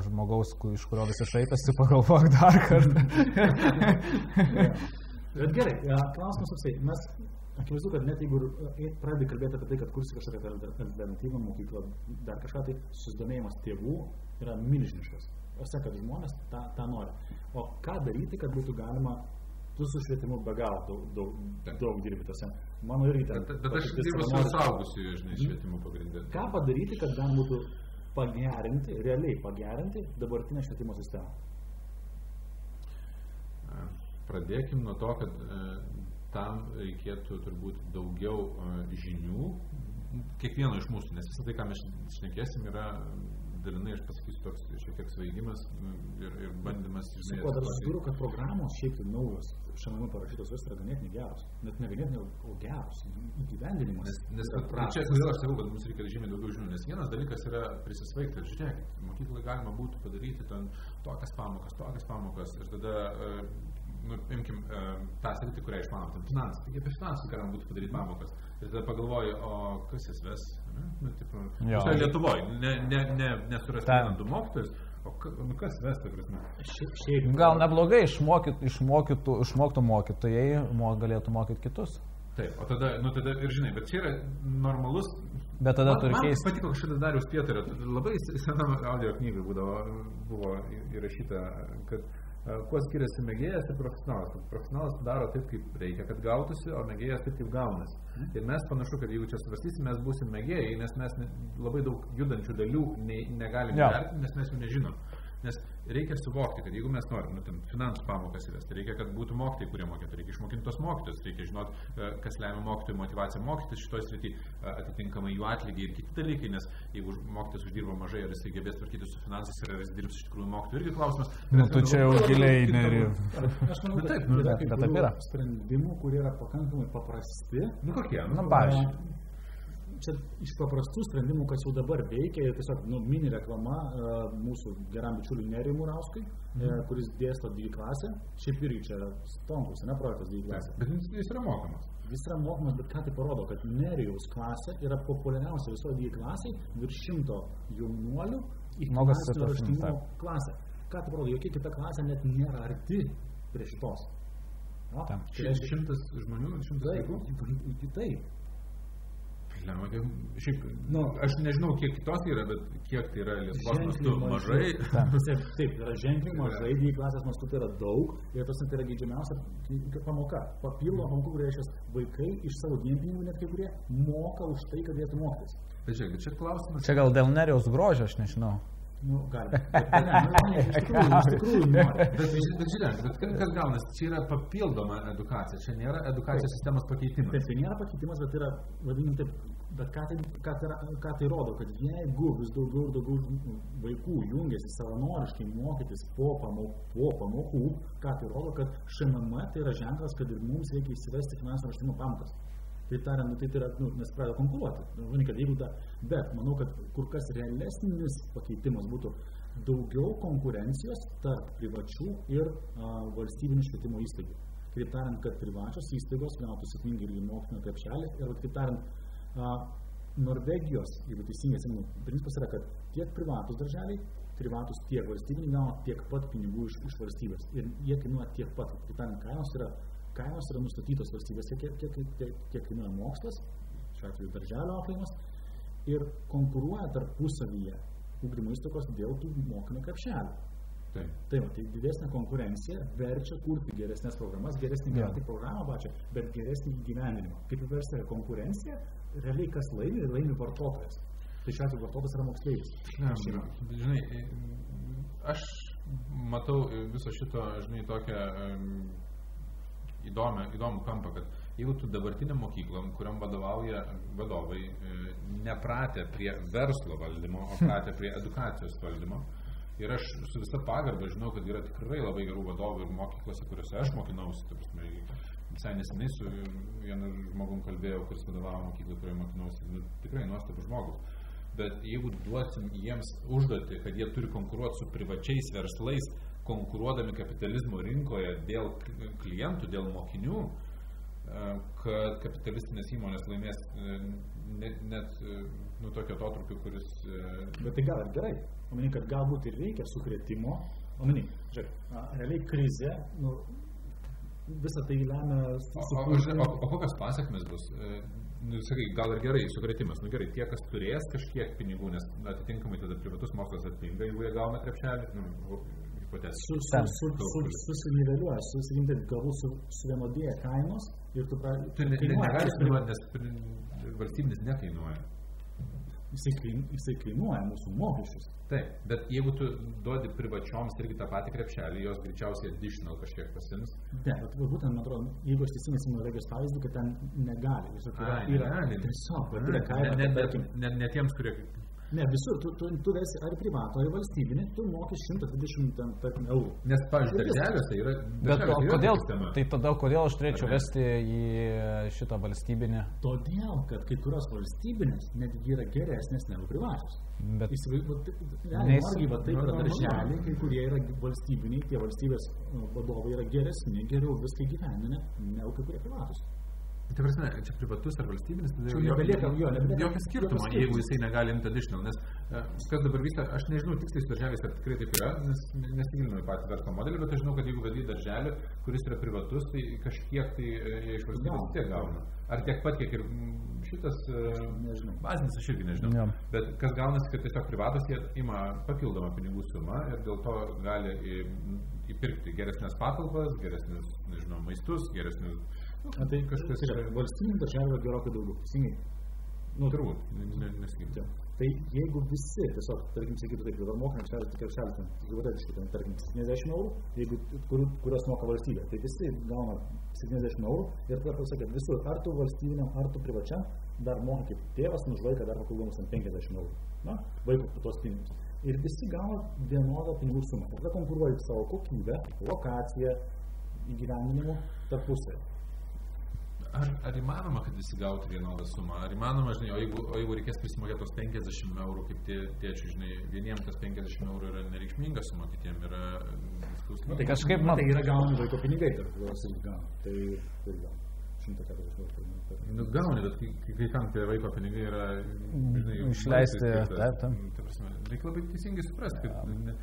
žmogaus, iš kurio visi šaipėsi, pagalvok dar kartą. Bet gerai, e, klausimas toksai. Mes akivaizdu, kad net jeigu e, pradedi kalbėti apie tai, kad kursi kažkokią alternatyvą mokyklą, dar kažką, tai susidomėjimas tėvų yra milžiniškas. O sakė, kad žmonės tą, tą nori. O ką daryti, kad būtų galima tu su švietimu be galo daug, daug, daug dirbi tose. Mano irgi ten. Bet, bet aš dirbu su saugusiu, žinai, švietimu pagrindė. Ką padaryti, kad galima būtų pagerinti, realiai pagerinti dabartinę švietimo sistemą? Pradėkim nuo to, kad e, tam reikėtų turbūt daugiau e, žinių kiekvieno iš mūsų, nes visą tai, ką mes šnekėsim, yra dalinai aš pasakysiu toks šiek tiek svaigimas ir, ir bandymas. Su kuo dar susidūriu, kad programos šiaip tai naujos, šiandien parašytos jos yra ganėtinai geros. Net ne ganėtinai, o geros. Įgyvendinimas. Nes, nes kad, čia aš sakau, kad mums reikia žymiai daugiau žinių. Nes vienas dalykas yra prisisvaigti. Žiūrėkit, mokyklai galima būtų padaryti ten tokias pamokas, tokias pamokas. Ir tada uh, nu, imkim uh, tą sritį, kurią išmanom, ten finansai. Taigi apie finansus galima būtų padaryti pamokas. Ir tada pagalvoju, o kas jas ves? Nu, tipo, tai Lietuvoje, ne, ne, ne, nesurasti du mokytojus, o nu, kas ves, ta prasme? Šiaip. Gal neblogai išmokyt, išmokytų, išmoktų mokytojai, mo, galėtų mokyti kitus. Taip, o tada, nu tada ir žinai, bet čia yra normalus. Bet tada turi keisti. Man patiko šitas Darius Pietario, labai senam audio knygai būdavo, buvo įrašyta, kad Kuo skiriasi mėgėjas ir profesionalas? Profesionalas daro taip, kaip reikia, kad gautųsi, o mėgėjas taip, kaip gaunasi. Mhm. Ir mes panašu, kad jeigu čia svarstysim, mes būsim mėgėjai, nes mes labai daug judančių dalių ne, negalime ja. vertinti, nes mes jų nežinom. Nes reikia suvokti, kad jeigu mes norim, nu, ten finansų pamokas įvesti, reikia, kad būtų mokytojai, kurie mokytų, reikia išmokinti tos mokytojus, reikia žinoti, e, kas lemia mokytojų motivaciją mokytis šitoje srityje, atitinkamai jų atlygiai ir kiti dalykai, nes jeigu mokytojas uždirba mažai, ar jisai gebės tvarkyti su finansais ir ar jis dirbs iš tikrųjų mokytojų, irgi klausimas. Nu, tu čia jau giliai neri. Aš manau, kad taip, nu, yra, taip yra sprendimų, kurie yra pakankamai paprasti. Nu kokie? Nu, pavyzdžiui čia iš paprastų sprendimų, kas jau dabar veikia, tiesiog nu, mini reklama uh, mūsų geram bičiuliui Nerijui Murauskui, mhm. uh, kuris dėsto dvi klasę. Šiaip irgi čia stonkus, ne projektas dvi klasė. Bet jis yra mokamas. Jis yra mokamas, bet ką tai parodo, kad Nerijaus klasė yra populiariausia visoje dvi klasiai, virš šimto jaunuolių į finansinio raštingumo klasę. Ką tai parodo, jokia kita klasė net nėra arti prie šitos. No, tai reiškia šimtas žmonių, šimtas vaikų? Taip. Tai šiaip, nu, aš nežinau, kiek kitos yra, bet kiek tai yra Lietuvos mastu mažai. Taip, taip, yra ženkliai mažai, dvi klasės mastu tai yra daug ir tas tai yra geidžiamiausia pamoka. Papildoma pamokų, kurie reiškia vaikai iš savo dienpinigių net kai kurie moka už tai, kad galėtų mokytis. Bet žiūrėk, čia klausimas. Čia gal dėl nerijos grožio, aš nežinau. Nu, galima. Bet, ne, nu, ne, iš tikrųjų, iš tikrųjų nori. Bet, bet žiūrėk, bet kas gaunasi, čia yra papildoma edukacija, čia nėra edukacijos sistemos pakeitimas. Taip, tai nėra pakeitimas, bet yra, vadinim taip, bet ką tai, ką, tai, ką tai rodo, kad jeigu vis daugiau ir daugiau vaikų jungiasi savanoriškai mokytis po pamokų, po pamokų, ką tai rodo, kad ŠMM tai yra ženklas, kad ir mums reikia įsivesti finansų raštimo pamokas. Tai tariant, nu, tai, yra, nu, nes pradeda konkuruoti. Nu, kad jeigu da, bet manau, kad kur kas realesnis pakeitimas būtų daugiau konkurencijos tarp privačių ir a, valstybinių švietimo įstaigų. Kitaip tariant, kad privačios įstaigos gautų sėkmingai irgi mokinio krepšelį ir, kitaip tariant, a, Norvegijos, jeigu teisingai atsimenu, principas yra, kad tiek privatus darželiai, privatus tiek valstybiniai gauna tiek pat pinigų iš, iš valstybės. Ir jie kainuoja tiek pat. Kitaip tariant, kainos yra kainos yra nustatytos valstybėse, kiek, kiek, kiek, kiek kainuoja mokslas, šiuo atveju darželio auklėjimas, ir konkuruoja tarpusavyje ugdymo įstaigos dėl tų mokinio krepšelių. Taip. Tai, va, tai didesnė konkurencija verčia kurti geresnės programas, geresnį ja. tik programą pačią, bet geresnį įgyvendinimą. Kaip versti konkurencija, realiai kas laimi, laimi vartotojas. Tai šiuo atveju vartotojas yra moksleivis. Ja, žinai, aš matau viso šito, žinai, tokią įdomią, įdomų kampą, kad jeigu tu dabartinė mokykla, kuriam vadovauja vadovai, e, nepratę prie verslo valdymo, o pratę prie edukacijos valdymo, ir aš su visa pagarba žinau, kad yra tikrai labai gerų vadovų ir mokyklose, kuriuose aš mokinausi, prasme, visai nesenai su vienu žmogum kalbėjau, kuris vadovavo mokyklai, kurioje mokinausi, nu, tikrai nuostabus žmogus. Bet jeigu duosim jiems užduoti, kad jie turi konkuruoti su privačiais verslais, konkuruodami kapitalizmo rinkoje dėl klientų, dėl mokinių, e, kad kapitalistinės įmonės laimės e, net, net e, nu, tokio atotrukiu, kuris... Bet tai gal ir gerai. Omeny, kad galbūt ir reikia sukretimo. Omeny, žiūrėk, realiai krizė, nu, visą tai lemia O, o, o, o, kokios pasiekmes bus? E, Nu, sakai, gal ir gerai, sukretimas, nu gerai, tie, kas turės kažkiek pinigų, nes atitinkamai tada privatus mokslas atpinga, jeigu jie gauna krepšelį, nu, su, su, su, su, susiniveliuoja, susiginti, galbūt su, suvienodėja kainos ir tu pradedi ne, negali kainuoti, nes valstybinis nekainuoja. Jisai, kain- jisai kainuoja mūsų mokesčius. Taip, bet jeigu tu duodi privačioms irgi tą patį krepšelį, jos greičiausiai additional kažkiek pasims. Ne, bet būtent, man atrodo, jeigu aš teisingai atsimenu Norvegijos pavyzdį, kad ten negali. Tiesiog yra, Ai, yra negali. tiesiog, va, yra Ne, kaina, ne, ne, ne, ne tiems, kurie... ne, visur, tu, tu, tu esi ar privato, ar valstybinį, tu moki 120 ten, tarkim, eurų. Nes, pavyzdžiui, darželiuose yra... Bet o yra kodėl, sistema. tai tada kodėl aš turėčiau vesti į šitą valstybinį? Todėl, kad kai kurios valstybinės netgi yra geresnės negu privačios. Bet Įsivaizduoju, nu, yra darželiai, kai kurie yra valstybiniai, tie valstybės nu, vadovai yra geresni, geriau viską gyveninę, negu kai kurie privatus. Tai prasme, čia privatus ar valstybinis, Čia jau nebelieka- jo, nebelieka- jokio skirtumo, jeigu jisai negali imti additional. Nes e, kas dabar vyksta, aš nežinau tiksliai su darželiais, ar tikrai taip yra, nes ne- nesigilinau į patį verslo modelį, bet aš žinau, kad jeigu vedi darželį, kuris yra privatus, tai kažkiek tai e, jie iš valstybės tiek gauna. Ar tiek pat, kiek ir šitas e, Nežinau. bazinis, aš irgi nežinau. Jo. Bet kas gaunasi, kad tiesiog privatus jie ima papildomą pinigų sumą ir dėl to gali įpirkti geresnės patalpas, geresnius, nežinau, maistus, geresnius... Na, tai kažkas yra, valstybinių darželių yra gerokai daugiau. Teisingai. Nu, Turbūt, ne- ne- nesakyčiau. Tai jeigu visi tiesiog, tarkim, sakytų taip, dabar mokam krepšelį, tai krepšelį, ten, hipotetiškai, ten, tarkim, 70 eurų, jeigu, kur, kurios moka valstybė, tai visi gauna 70 eurų ir tada pasakė, visur, ar tu valstybiniam, ar tu privačiam, dar moka kaip tėvas už vaiką dar papildomus ant 50 eurų. Na, vaiko tos pinigus. Ir visi gauna vienodą pinigų sumą. Tada konkuruoja savo kokybę, lokaciją, įgyvendinimu tarpusavį. Ar, ar įmanoma, kad visi gautų vienodą sumą? Ar įmanoma, žinai, o jeigu, o jeigu reikės prisimokėti tos 50 eurų, kaip tie tėčiai, žinai, vieniems tas 50 eurų yra nereikšminga suma, kitiems yra mm, skausminga. Tai kažkaip man- tai yra gaunami vaiko pinigai, tarp kuriuos irgi gauna. Tai tai gauna. 140 eurų. per metus. Nu, gauni, bet kai, kai, kai kam tie vaiko pinigai yra, žinai, Išleisti, taip, taip. Ta prasme, reikia labai teisingai suprasti, kad ne,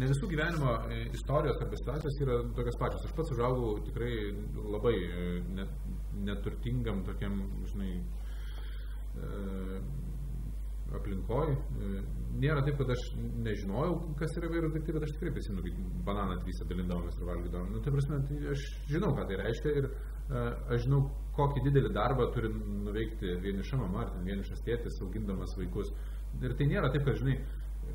ne visų gyvenimo e, istorijos arba situacijos yra tokios pačios. Aš pats užaugau tikrai labai e, net, neturtingam tokiam, žinai, e, aplinkoj. E, Nėra taip, kad aš nežinojau, kas yra vairūs daiktai, bet aš tikrai prisimenu, kaip bananą trysę dalindavomės ir valgydavom. Nu, tai prasme, tai aš žinau, ką tai reiškia ir e, aš žinau, kokį didelį darbą turi nuveikti vieniša mama ar vienišas tėtis, augindamas vaikus. Ir tai nėra taip, kad, žinai,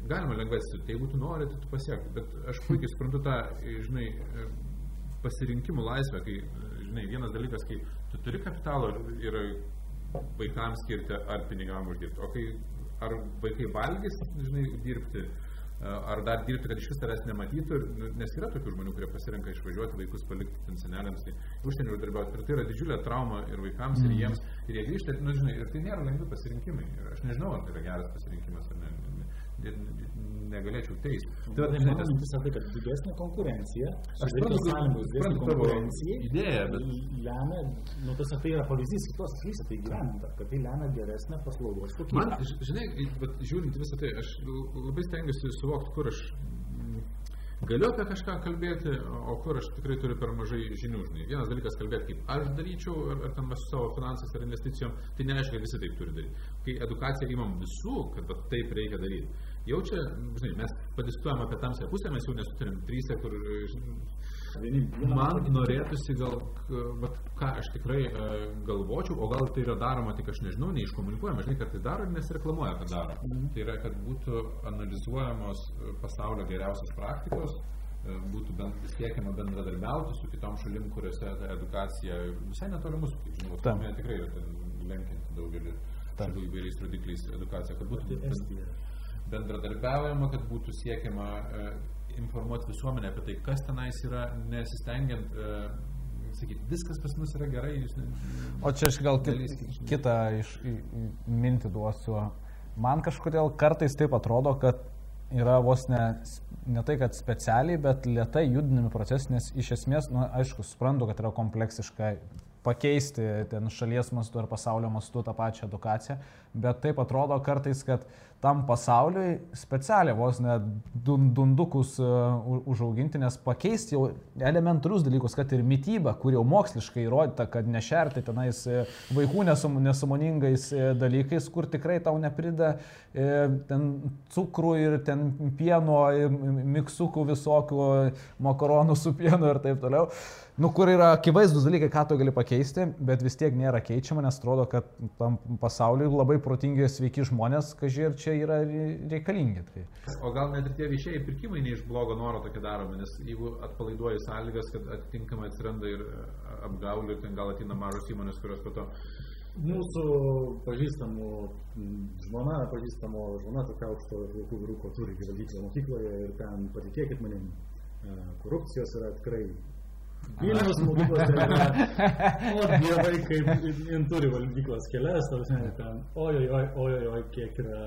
galima lengvai atsisukti, jeigu tu nori, tai tu pasiek. Bet aš puikiai suprantu tą, žinai, pasirinkimų laisvę, kai, žinai, vienas dalykas, kai tu turi kapitalo ir vaikams skirti ar pinigam uždirbti, o kai ar vaikai valgys, žinai, dirbti, ar dar dirbti, kad iš vis tavęs nematytų, ir, nu, nes yra tokių žmonių, kurie pasirenka išvažiuoti vaikus palikti ten seneliams, tai užsienio uždarbiauti. Ir tai yra didžiulė trauma ir vaikams, ir jiems, ir jie grįžta, nu, žinai, ir tai nėra lengvi pasirinkimai. Ir aš nežinau, ar tai yra geras pasirinkimas ar ne. Ir negalėčiau teisti. Tai žinai, mano tas- yra tai, kad didesnė konkurencija, Aš suprantu, didesnė konkurencijai idėją, bet- lemia, nu tas tai yra pavyzdys kitos šalyse, tai gyventa, kad tai lemia geresnę paslaugos kokybę. Man, žinai, bet žiūrint visą tai, aš labai stengiuosi suvokti, kur aš galiu apie kažką kalbėti, o kur aš tikrai turiu per mažai žinių. Žinai. Vienas dalykas kalbėti, kaip aš daryčiau, ar, ar ten su savo finansais ar investicijom, tai neaišku, kad visi taip turi daryti. Kai edukaciją imam visų, kad taip reikia daryti, jau čia, žinai, mes padiskutuojam apie tamsią pusę, mes jau nesutarėm trysę, kur žinai, Man norėtųsi gal, vat, ką aš tikrai e, galvočiau, o gal tai yra daroma, tik aš nežinau, neiškomunikuojama, žinai, kad tai daro ir nesireklamuoja, kad daro. Tai yra, kad būtų analizuojamos e, pasaulio geriausios praktikos, e, būtų bent, siekiama bendradarbiauti su kitom šalim, kuriuose ta edukacija visai netoli mūsų, kaip žinau. Suomija tikrai yra ten lenkianti daugelį šalių įvairiais rodikliais edukacija, kad būtų Tai Estija. Bendradarbiaujama, kad būtų siekiama e, informuoti visuomenę apie tai, kas tenais yra, nesistengiant, e, sakyti, viskas pas mus yra gerai. Jūs, O čia aš gal žinai. kitą iš, mintį duosiu. Man kažkodėl kartais taip atrodo, kad yra vos ne, ne tai, kad specialiai, bet lietai judinami procesai, nes iš esmės, na, aišku, suprantu, kad yra kompleksiška pakeisti ten šalies mastu ar pasaulio mastu tą pačią edukaciją, bet taip atrodo kartais, kad tam pasauliui specialiai vos net dundukus uh, užauginti, nes pakeisti jau elementarius dalykus, kad ir mytyba, kur jau moksliškai įrodyta, kad nešerti tenais e, vaikų nesum, nesumoningais e, dalykais, kur tikrai tau neprida e, ten cukrų ir ten pieno, miksukų visokių, makaronų su pienu ir taip toliau. Nu, kur yra akivaizdus dalykai, ką tu gali pakeisti, bet vis tiek nėra keičiama, nes atrodo, kad tam pasauliu labai protingi sveiki žmonės, kažkai ir čia yra reikalingi. Tai. O gal net ir tie viešieji pirkimai ne iš blogo noro tokie daromi, nes jeigu atpalaiduoji sąlygas, kad atitinkamai atsiranda ir apgaulių, ten gal ateina mažos įmonės, kurios po to Mūsų pažįstamų žmona, pažįstamo žmona tokia aukšto vaikų vyruko turi gyvenkyklą mokykloje ir ten, patikėkit manim, korupcijos yra tikrai Vilniaus mokyklose yra, o dievai, kaip jin turi valgyklas kelias, ten, oi, oi, oi, oi, oi, kiek yra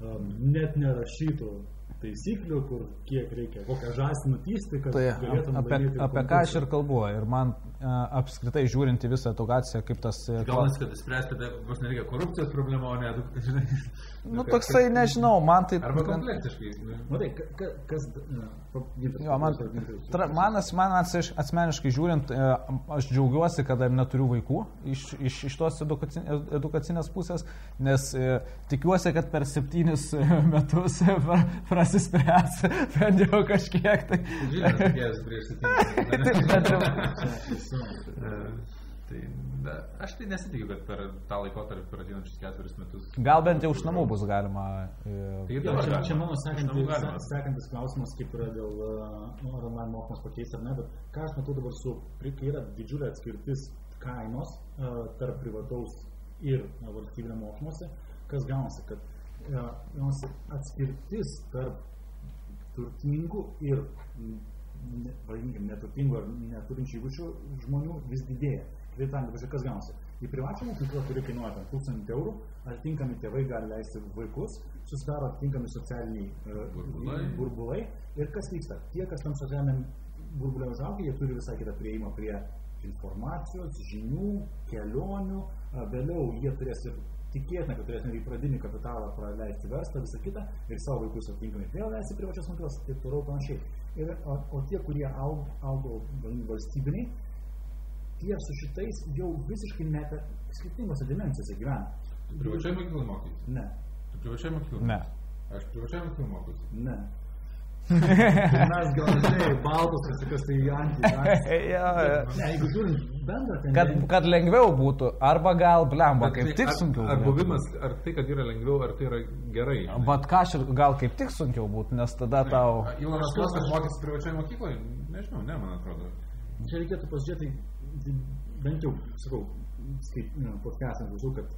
um, net nerašytų taisyklių, kur kiek reikia, kokią žąsį nutysti, kad tai, galėtum apie, apie ką aš ir kalbu. Ir man apskritai žiūrinti visą edukaciją, kaip tas... E, Gal kad spręsti, vos nereikia korupcijos problemą, o ne... Nu, toksai, nežinau, man tai... Arba kompleksiškai. Matai, kas... Jo, man, tra, man, man asmeniškai žiūrint, e, aš džiaugiuosi, kad neturiu vaikų iš, iš, iš tos edukacinės, edukacinės pusės, nes e, tikiuosi, kad per septynis metus prasispręs bent jau kažkiek. Tai... Žinoma, prieš septynis. Tai, aš tai nesitikiu, kad per tą laikotarpį, per ateinančius keturis metus. Gal bent jau iš namų bus galima. E, tai jo, čia, čia mano sekantis, sekantis klausimas, kaip yra dėl nu, ar online mokymas pakeisti ar ne, bet ką aš matau dabar su, kai yra didžiulė atskirtis kainos tarp privataus ir valstybinio mokymosi, kas gaunasi, kad uh, atskirtis tarp turtingų ir vadinkim, neturtingų ar neturinčių įgūdžių žmonių vis didėja. Kitaip tariant, kas gaunasi. Į privačią mokyklą, kuri kainuoja 1000 eurų, atitinkami tėvai gali leisti vaikus, susidaro atitinkami socialiniai uh, burbulai. burbulai. Ir kas vyksta? Tie, kas tam socialiniam burbulė užaugia, jie turi visai kitą prieimą prie informacijos, žinių, kelionių, vėliau jie turės ir tikėtina, kad turės netgi pradinį kapitalą praleisti verslą, visą kitą ir savo vaikus atitinkamai vėl leisti privačias mokyklas ir taip toliau panašiai. Ir, o, o tie, kurie augo, augo valstybiniai, tie su šitais jau visiškai net skirtingose dimensijose gyvena. Privačiai mokyklai mokytis? Ne. Tu privačiai mokyklai? Ne. Aš privačiai mokyklai mokytis? Ne. Mes gal, žinai, baltus kažkokios tai antys. ja, ja. Ne, jeigu žiūrint bendrą tendenciją. Kad, kad lengviau būtų, arba gal blemba, kaip tai, tik sunkiau. Ar, ar buvimas, ar tai, kad yra lengviau, ar tai yra gerai? Bet ką aš gal kaip tik sunkiau būtų, nes tada ne, tau... Ilonas Klasas mokysi privačiai mokykloje? Nežinau, ne, man atrodo. Čia reikėtų pasižiūrėti, tai bent jau, sakau, skait, nu, podcast'ą klausiau, kad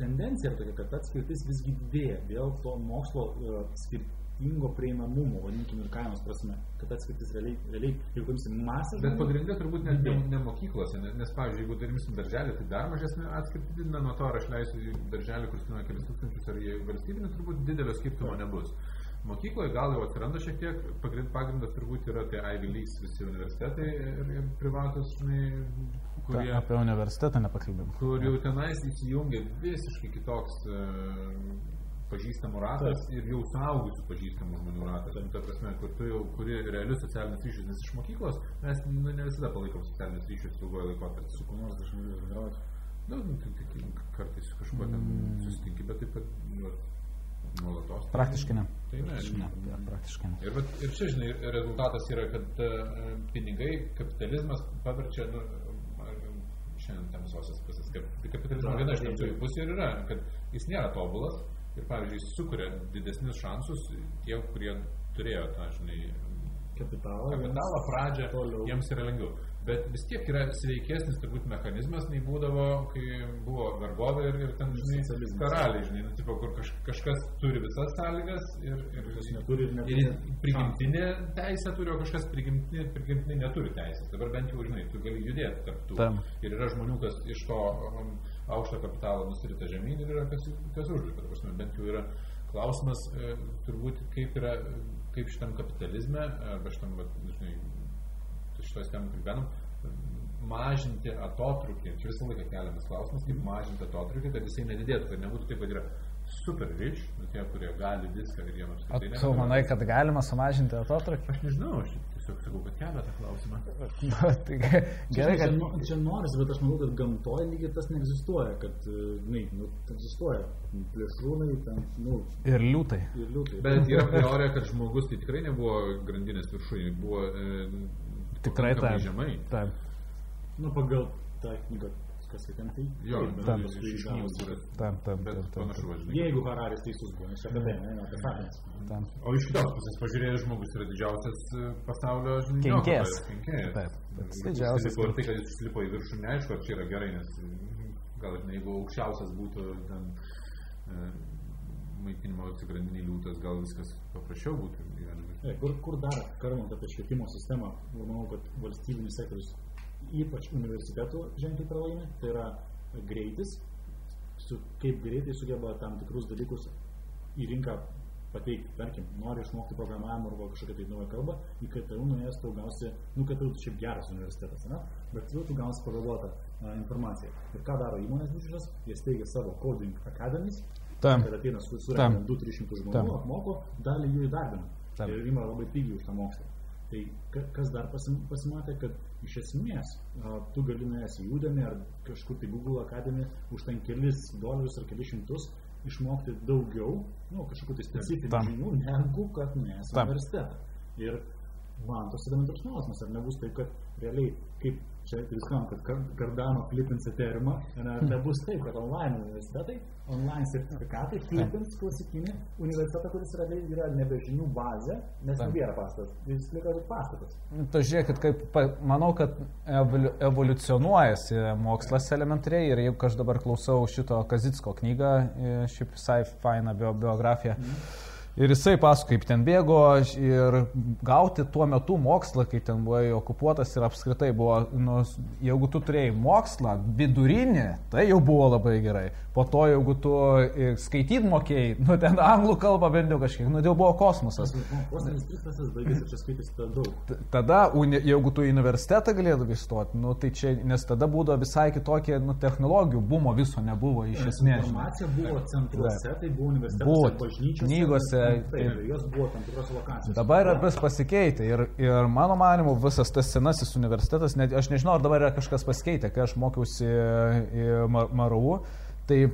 tendencija yra tokia, kad atskirtis visgi didėja dėl to mokslo uh, skirtingų skirtingo prieinamumo, vadinkim, ir kainos prasme, kad atskirtis realiai, realiai jeigu imsim masę. Bet pagrindė turbūt net ne, ne mokyklose, nes, nes, pavyzdžiui, jeigu darimsim darželį, tai dar mažesnė atskirti didina nuo to, ar aš leisiu į darželį, kuris kainuoja kelius tūkstančius, ar į valstybinį, turbūt didelio skirtumo nebus. Mokykloje gal jau atsiranda šiek tiek, pagrindas turbūt yra tie Ivy Leagues visi universitetai ir, ir privatus, žinai, kurie... Ta, apie universitetą nepakalbėjom. Kur jau tenais įsijungia visiškai kitoks uh, pažįstamų ratas Taip. ir jau saugusių pažįstamų žmonių ratas. Ta prasme, kur tu jau kuri realius socialinius ryšius, nes iš mokyklos mes nu, ne visada palaikom socialinius ryšius ilgojo laikotarpį. Su kuo nors dažnai bendrauti. Na, nu, tai, tai, kartais kažkuo ten mm. susitinki, bet taip pat nu, nuolatos. Praktiškai ne. Tai ne, praktiškai ne. Ja, praktiškai ne. Ir, bet, ir čia, žinai, rezultatas yra, kad uh, pinigai, kapitalizmas paverčia, nu, šiandien tamsosios pusės, kad kapitalizmo viena iš tamsiųjų pusių ir yra, kad jis nėra tobulas, ir, pavyzdžiui, sukuria didesnius šansus tie, kurie turėjo tą, žinai, kapitalą, kapitalą pradžią, toliau. jiems yra lengviau. Bet vis tiek yra sveikesnis turbūt mechanizmas, nei būdavo, kai buvo vergovė ir, ir ten, žinai, karaliai, žinai, nu, tipo, kur kaž, kažkas turi visas sąlygas ir, ir, neturi, ir, neturi, ir prigimtinė teisė turi, o kažkas prigimtinė, prigimtinė neturi teisės. Dabar bent jau, žinai, tu gali judėti tarp tų. Tam. Ir yra žmonių, kas iš to um, aukšto kapitalo nusirita žemyn ir yra kas, kas užlipa. Bent jau yra klausimas, e, turbūt kaip yra, kaip šitam kapitalizme, arba šitam, žinai, šitoje temoje kalbėnom, mažinti atotrukį, čia visą laiką keliamas klausimas, kaip mažinti atotrukį, kad jisai nedidėtų, kad nebūtų taip, kad yra super rich, nu, tie, kurie gali viską ir jiems O tu manai, kad galima sumažinti atotrukį? Aš nežinau, aš tiesiog sakau, kad kelia tą klausimą. tai ge- gerai, čia, kad... nu- čia norisi, bet aš manau, kad gamtoje lygiai tas neegzistuoja, kad, e, žinai, nu, egzistuoja plėšrūnai, ten, nu, Ir liūtai. ir liūtai. Bet yra teorija, kad žmogus tai tikrai nebuvo grandinės viršūnė, buvo e, Tikrai taip. žemai. Taip, Nu, pagal tą knygą, kas tai ten tai. Jo, bet Tam. paskui iš gavosi. knygų, bet, taip, taip. bet taip, taip, panašu, va, žinai. Jeigu Hararis teisus buvo, nes apie tai, ne, apie sapnus. taip. O iš kitos pusės pažiūrėjus, žmogus yra didžiausias e, pasaulio Kenkėjas. kenkėjas. Taip, Ir didžiausias Ir tai, kad jis užsilipo į viršų, neaišku, ar čia yra gerai, nes mm, gal žinai, jeigu aukščiausias būtų ten e, maitinimo atsigrandiniai liūtas, gal viskas paprasčiau būtų gyvenime. E, Kur, kur dar, kalbant apie švietimo sistemą, manau, kad valstybinis sektorius, ypač universitetų ženkliai pralaimi, tai yra greitis, su, kaip greitai sugeba tam tikrus dalykus į rinką pateikti. Tarkim, nori išmokti programavimą arba kažkokią tai naują kalbą, į KTU nuėjęs tu gausi, nu KTU tai šiaip geras universitetas, ne? bet jau tu gausi pavėluotą informaciją. Ir ką daro įmonės didžiosios, jie steigia savo coding academies, Taip. kad ateina su Tam. surenka 2-300 žmonių, Tam. apmoko, dalį jų įdarbina. Tam. Ir ima labai pigiai už tą mokslą. Tai ka- kas dar pasim- pasimatė, kad iš esmės tu gali nuėjęs į Udemy ar kažkur tai Google Academy už ten kelis dolerius ar kelis šimtus išmokti daugiau, nu, kažkokių tai specifinių žinių, negu kad nuėjęs į universitetą. Ir man tos įdomu toks klausimas, ar nebus taip, kad realiai, kaip čia viskam, kad Cardano flipins Ethereumą, ar nebus taip, kad online universitetai, online sertifikatai flipins klasikinį universitetą, kuris realiai yra nebe žinių bazė, nes nebėra pastatas, jis liko tik pastatas. Tu žiūrėkit, kaip, pa- manau, kad evoliu, evoliucionuojasi mokslas elementariai ir jeigu aš dabar klausau šito Kazitsko knygą, e, šiaip visai faina bio, biografija. Ir jisai pasako, kaip ten bėgo ir gauti tuo metu mokslą, kai ten buvo okupuotas ir apskritai buvo, nu, jeigu tu turėjai mokslą vidurinį, tai jau buvo labai gerai. Po to, jeigu tu e, skaityt mokėjai, nu ten anglų kalbą bent jau kažkiek, nu jau buvo kosmosas. Tada jeigu tu į universitetą galėdavai įstoti, nu, tai čia, nes tada būdavo visai kitokie nu, technologijų, bumo viso nebuvo iš esmės. Informacija buvo centruose, tai buvo universitetuose, Buvo bažnyčiose, knygose Taip, jos buvo tam tikrose lokacijose. Dabar yra vis pasikeitę ir, ir mano manimu visas tas senasis universitetas, net, aš nežinau, ar dabar yra kažkas pasikeitę, kai aš mokiausi į Mar- MRU, tai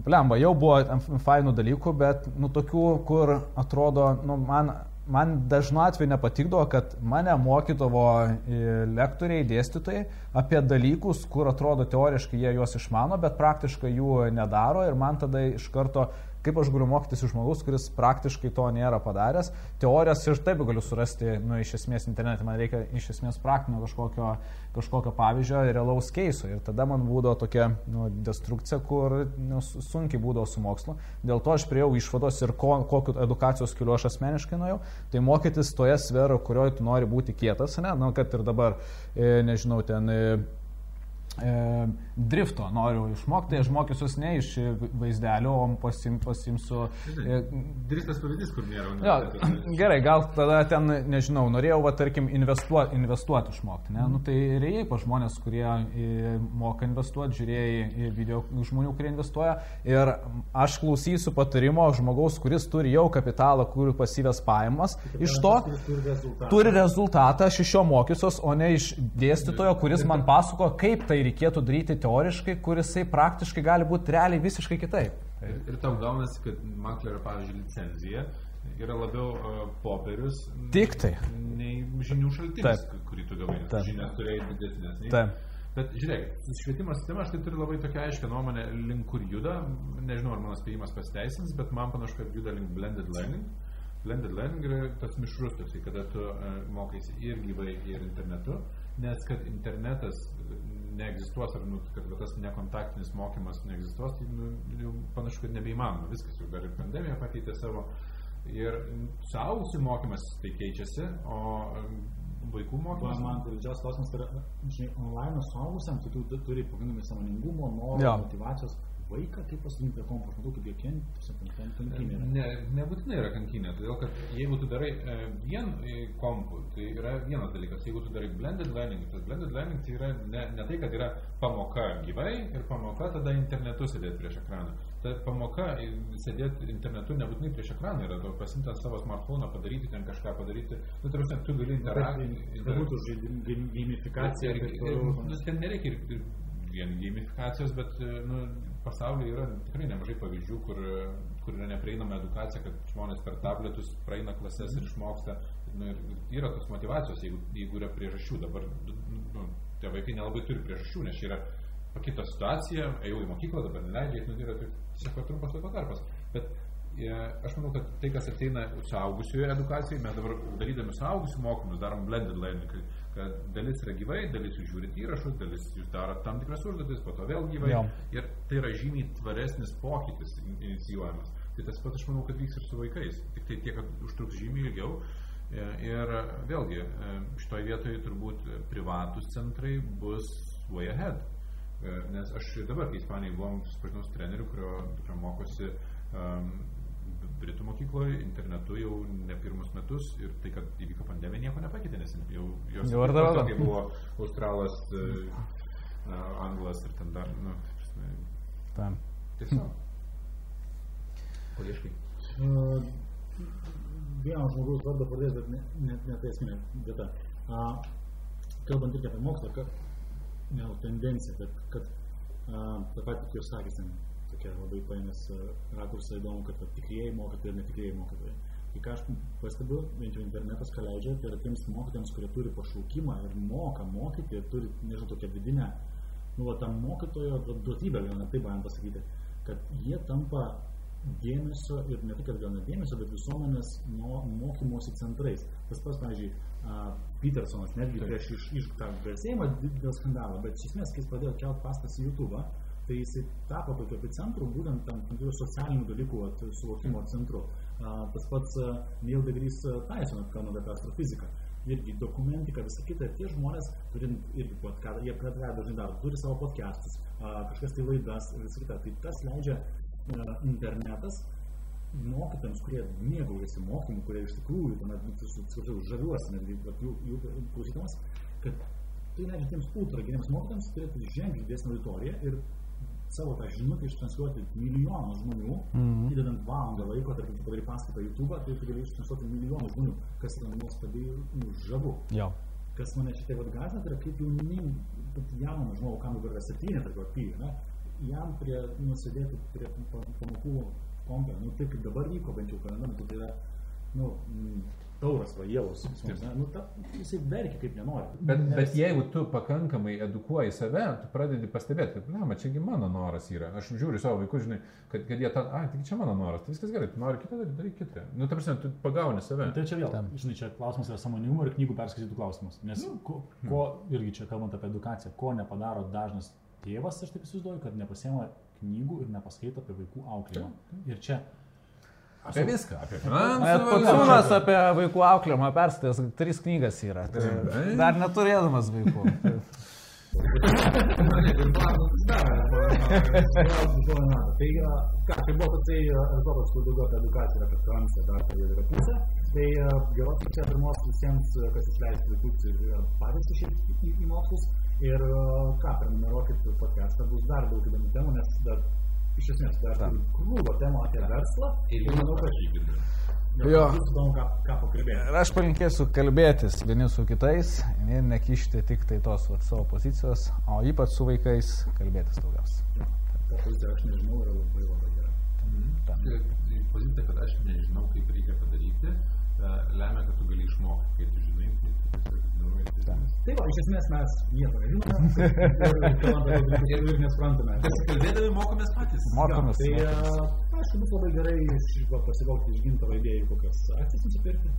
Blemba, jau buvo fainų dalykų, bet, nu, tokių, kur atrodo, nu, man, man dažnu atveju nepatikdavo, kad mane mokydavo e, lektoriai, dėstytojai apie dalykus, kur atrodo teoriškai jie juos išmano, bet praktiškai jų nedaro ir man tada iš karto kaip aš galiu mokytis iš žmogus, kuris praktiškai to nėra padaręs. Teorijas ir taip galiu surasti, nu, iš esmės internete, man reikia iš esmės praktinio kažkokio, kažkokio pavyzdžio ir realaus keiso. Ir tada man būdavo tokia nu, destrukcija, kur nu, su- sunkiai būdavo su mokslu. Dėl to aš priejau išvados ir ko, kokiu edukacijos keliu aš asmeniškai nuėjau. Tai mokytis toje sferoje, kurioje tu nori būti kietas, ne, nu, kad ir dabar, e, nežinau, ten... E, e, drifto noriu išmokti, aš mokysiuos ne iš vaizdelio, o pasim, pasimsiu. E, Drįstas pavyzdys, kur nėra universiteto. gerai, gal tada ten, nežinau, norėjau, va, tarkim, investuoti, investuoti išmokti. Ne? Nu, tai reikia pa žmonės, kurie e, moka investuoti, žiūrėjai į video žmonių, kurie investuoja. Ir aš klausysiu patarimo žmogaus, kuris turi jau kapitalą, kurių pasyvės pajamas. Iš to turi rezultatą. turi rezultatą, aš iš jo mokysiuos, o ne iš dėstytojo, kuris man pasako, kaip tai reikėtų daryti teoriškai, kurisai praktiškai gali būti realiai visiškai kitaip. Ir, ir tau gaunasi, kad maklerio, pavyzdžiui, licenzija yra labiau uh, popierius Tik tai. nei žinių šaltinis, Taip. kurį tu gavai. Taip. Žinias turėjai didesnės. nei- Taip. Bet žiūrėk, švietimo sistema, aš tai turiu labai tokią aiškę nuomonę, link kur juda. Nežinau, ar mano spėjimas pasiteisins, bet man panašu, kad juda link blended learning. Blended learning yra tas mišrus, toksai, kada tu uh, mokaisi ir gyvai, ir internetu, nes kad internetas neegzistuos, ar nu, kad va, tas nekontaktinis mokymas neegzistuos, tai nu, jau panašu, kad nebeįmanoma. Viskas jau dar ir pandemija pakeitė savo. Ir suaugusių mokymas tai keičiasi, o em, vaikų mokymas... man tai didžiausias klausimas yra, žinai, online suaugusiam, tai tu tu turi pakankamai samoningumo, noro, Jo. motivacijos. Vaiką, kaip pasirinkti tą kompą, aš matau, kaip jie kankinė. yra. Ne, nebūtinai yra kankinė, todėl kad jeigu tu darai e, vien e, kompų, tai yra vienas dalykas. Jeigu tu darai blended learning, tas blended learning tai yra ne, ne tai, kad yra pamoka gyvai ir pamoka tada internetu sėdėti prieš ekraną. Ta pamoka e, sėdėti internetu nebūtinai prieš ekraną yra, tu pasimti ant savo smartphone, padaryti ten kažką padaryti. Nu, tai prasme, tu gali interaktyviai. Tai būtų žaidim- game- gamifikacija. Nu, ten nereikia ir vien gamifikacijos, bet e, nu, pasaulyje yra tikrai nemažai pavyzdžių, kur, kur yra neprieinama edukacija, kad žmonės per tabletus praeina klases ir išmoksta. Nu, ir, yra tos motivacijos, jeigu, jeigu yra priežasčių. Dabar nu, tie vaikai nelabai turi priežasčių, nes čia yra pakito situacija, ėjau į mokyklą, dabar neleidžia, nu, tai yra tik tiesiog trumpas laiko tarpas. Bet e, aš manau, kad tai, kas ateina suaugusioje edukacijoje, mes dabar darydami suaugusių mokymus darom blended learning, kad dalis yra gyvai, dalis jūs žiūrit įrašus, dalis jūs darot tam tikras užduotis, po to vėl gyvai. Jo. Ir tai yra žymiai tvaresnis pokytis in- inicijuojamas. Tai tas pats aš manau, kad vyks ir su vaikais. Tik tai tiek, kad užtruks žymiai ilgiau. E, Ir vėlgi, e, šitoje vietoje turbūt privatus centrai bus way ahead. E, Nes aš ir dabar, kai Ispanijai buvom, susipažinau su treneriu, kurio dukra mokosi um, Britų mokykloje, internetu jau ne pirmus metus ir tai, kad įvyko pandemija, nieko nepakeitė, nes jau jos Jau kai buvo australas, e, e, anglas ir ten dar, nu, ta prasme, Ta. tiesiog. Ko ieškai? Uh, vieno žmogaus vardą pradės, bet ne, ne, ne tai esminė vieta. Uh, kalbant tik apie mokslą, kad, ne, tendencija, bet kad uh, tą patį jūs sakėt, ten tokia labai paėmės uh, rakursą įdomu, kad va, tikrieji mokytojai ir netikrieji mokytojai. Tai ką aš pastebiu, bent jau internetas ką leidžia, tai yra tiems mokytojams, kurie turi pašaukimą ir moka mokyti ir turi, nežinau, tokią vidinę, nu, va, tą mokytojo du- duotybę, gal net taip galim pasakyti, kad jie tampa dėmesio ir ne tik, kad gal ne dėmesio, bet visuomenės mo, mokymosi centrais. Tas pats, pavyzdžiui, Petersonas netgi prieš iš, iš tą garsėjimą dėl skandalo, bet iš esmės, kai jis pradėjo kelt pastas į YouTube, tai jisai tapo tokiu epicentru, būtent tam tikrų socialinių dalykų vat, suvokimo centru. Tas pats Neil deGrasse Tyson, kalbant apie astrofiziką, irgi dokumentika, visa kita, ir tie žmonės, turint irgi, ką jie pradeda dažnai daro, turi savo podcastus, kažkas tai laidas ir visa kita, tai tas leidžia internetas mokytams, kurie mėgaujasi mokymu, kurie iš tikrųjų, tuomet, nu, su- su- žaviuosi netgi jų, jų klausydamas, kad tai leidžia tiems ultra geriems mokytams turėti ženkliai didesnį auditoriją ir savo tą žinutę ištransliuoti milijonų žmonių, Mhm. įdedant valandą laiko, tarkim, tu padarai paskaitą YouTube, tai tu gali ištransliuoti milijonų žmonių, kas yra nuostabiai nu, žavu. Jo. Kas mane šiek tiek vat gąsdina, tai yra kaip jaunimim, jaunas žmogų, kam dabar yra septyni, tarkim, apyjų, ne, jam prie, nusidėti prie pa- pamokų kompę, nu taip kaip dabar vyko, bent jau kalendame, tai yra, nu, mm, tauras va, jėlos, ne, nu, ta, jisai verkia kaip nenori. Bet, Nes- bet jeigu tu pakankamai edukuoji save, tu pradedi pastebėti, kad, ne, čiagi mano noras yra. Aš žiūriu savo vaikus, žinai, kad, kad jie tą, ai, tik čia mano noras, tai viskas gerai, tu nori kitą daryti, daryk kitą. Nu, ta prasme, tu pagauni save. Tai čia vėl, Tam. žinai, čia klausimas yra samoningumo ir knygų perskaitytų klausimas. Nes ko, ko, irgi čia kalbant apie edukaciją, ko nepadaro dažnas tėvas, aš taip įsivaizduoju, kad nepasiema knygų ir nepaskaito apie vaikų auklėjimą. Ir čia... Apie viską. Apie finansų. Pacūnas apie vaikų auklėjimą perskaitęs, trys knygas yra. Tai dar neturėdamas vaikų. Tai ką, tai buvo toksai Aristotelis, kur daugiau apie edukaciją, apie transą, dar apie yra pusę. Tai geros čia pirmos visiems, kas išleistų vaikus ir patys išeiti į, mokslus. Ir ką, prenumeruokit podcastą, bus dar daug įdomių temų, nes dar iš esmės dar Tam. turiu krūvą temų apie verslą. Ir manau, kad Jo. bus įdomu, ką, ką aš palinkėsiu kalbėtis vieni su kitais ir nekišti tik tai tos vat, savo pozicijos, o ypač su vaikais kalbėtis daugiausiai. Ta pozicija aš nežinau, yra labai labai gera. Tam. Pozicija, kad aš nežinau, kaip reikia padaryti, e, lemia, kad tu gali išmokti. Kai tu žinai, tai ignoruoji. tai va, iš esmės mes nieko nežinome. Ir kurių ir nesprantame. Pasikalbėdami mokomės patys. Mokomės. Tai, a, aišku, bus labai gerai pasigauti iš gintaro idėjų kokias akcijas nusipirkti.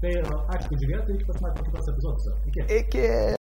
Tai, ačiū, kad žiūrėjote, iki pasimatymo kitose epizoduose. Iki. Iki.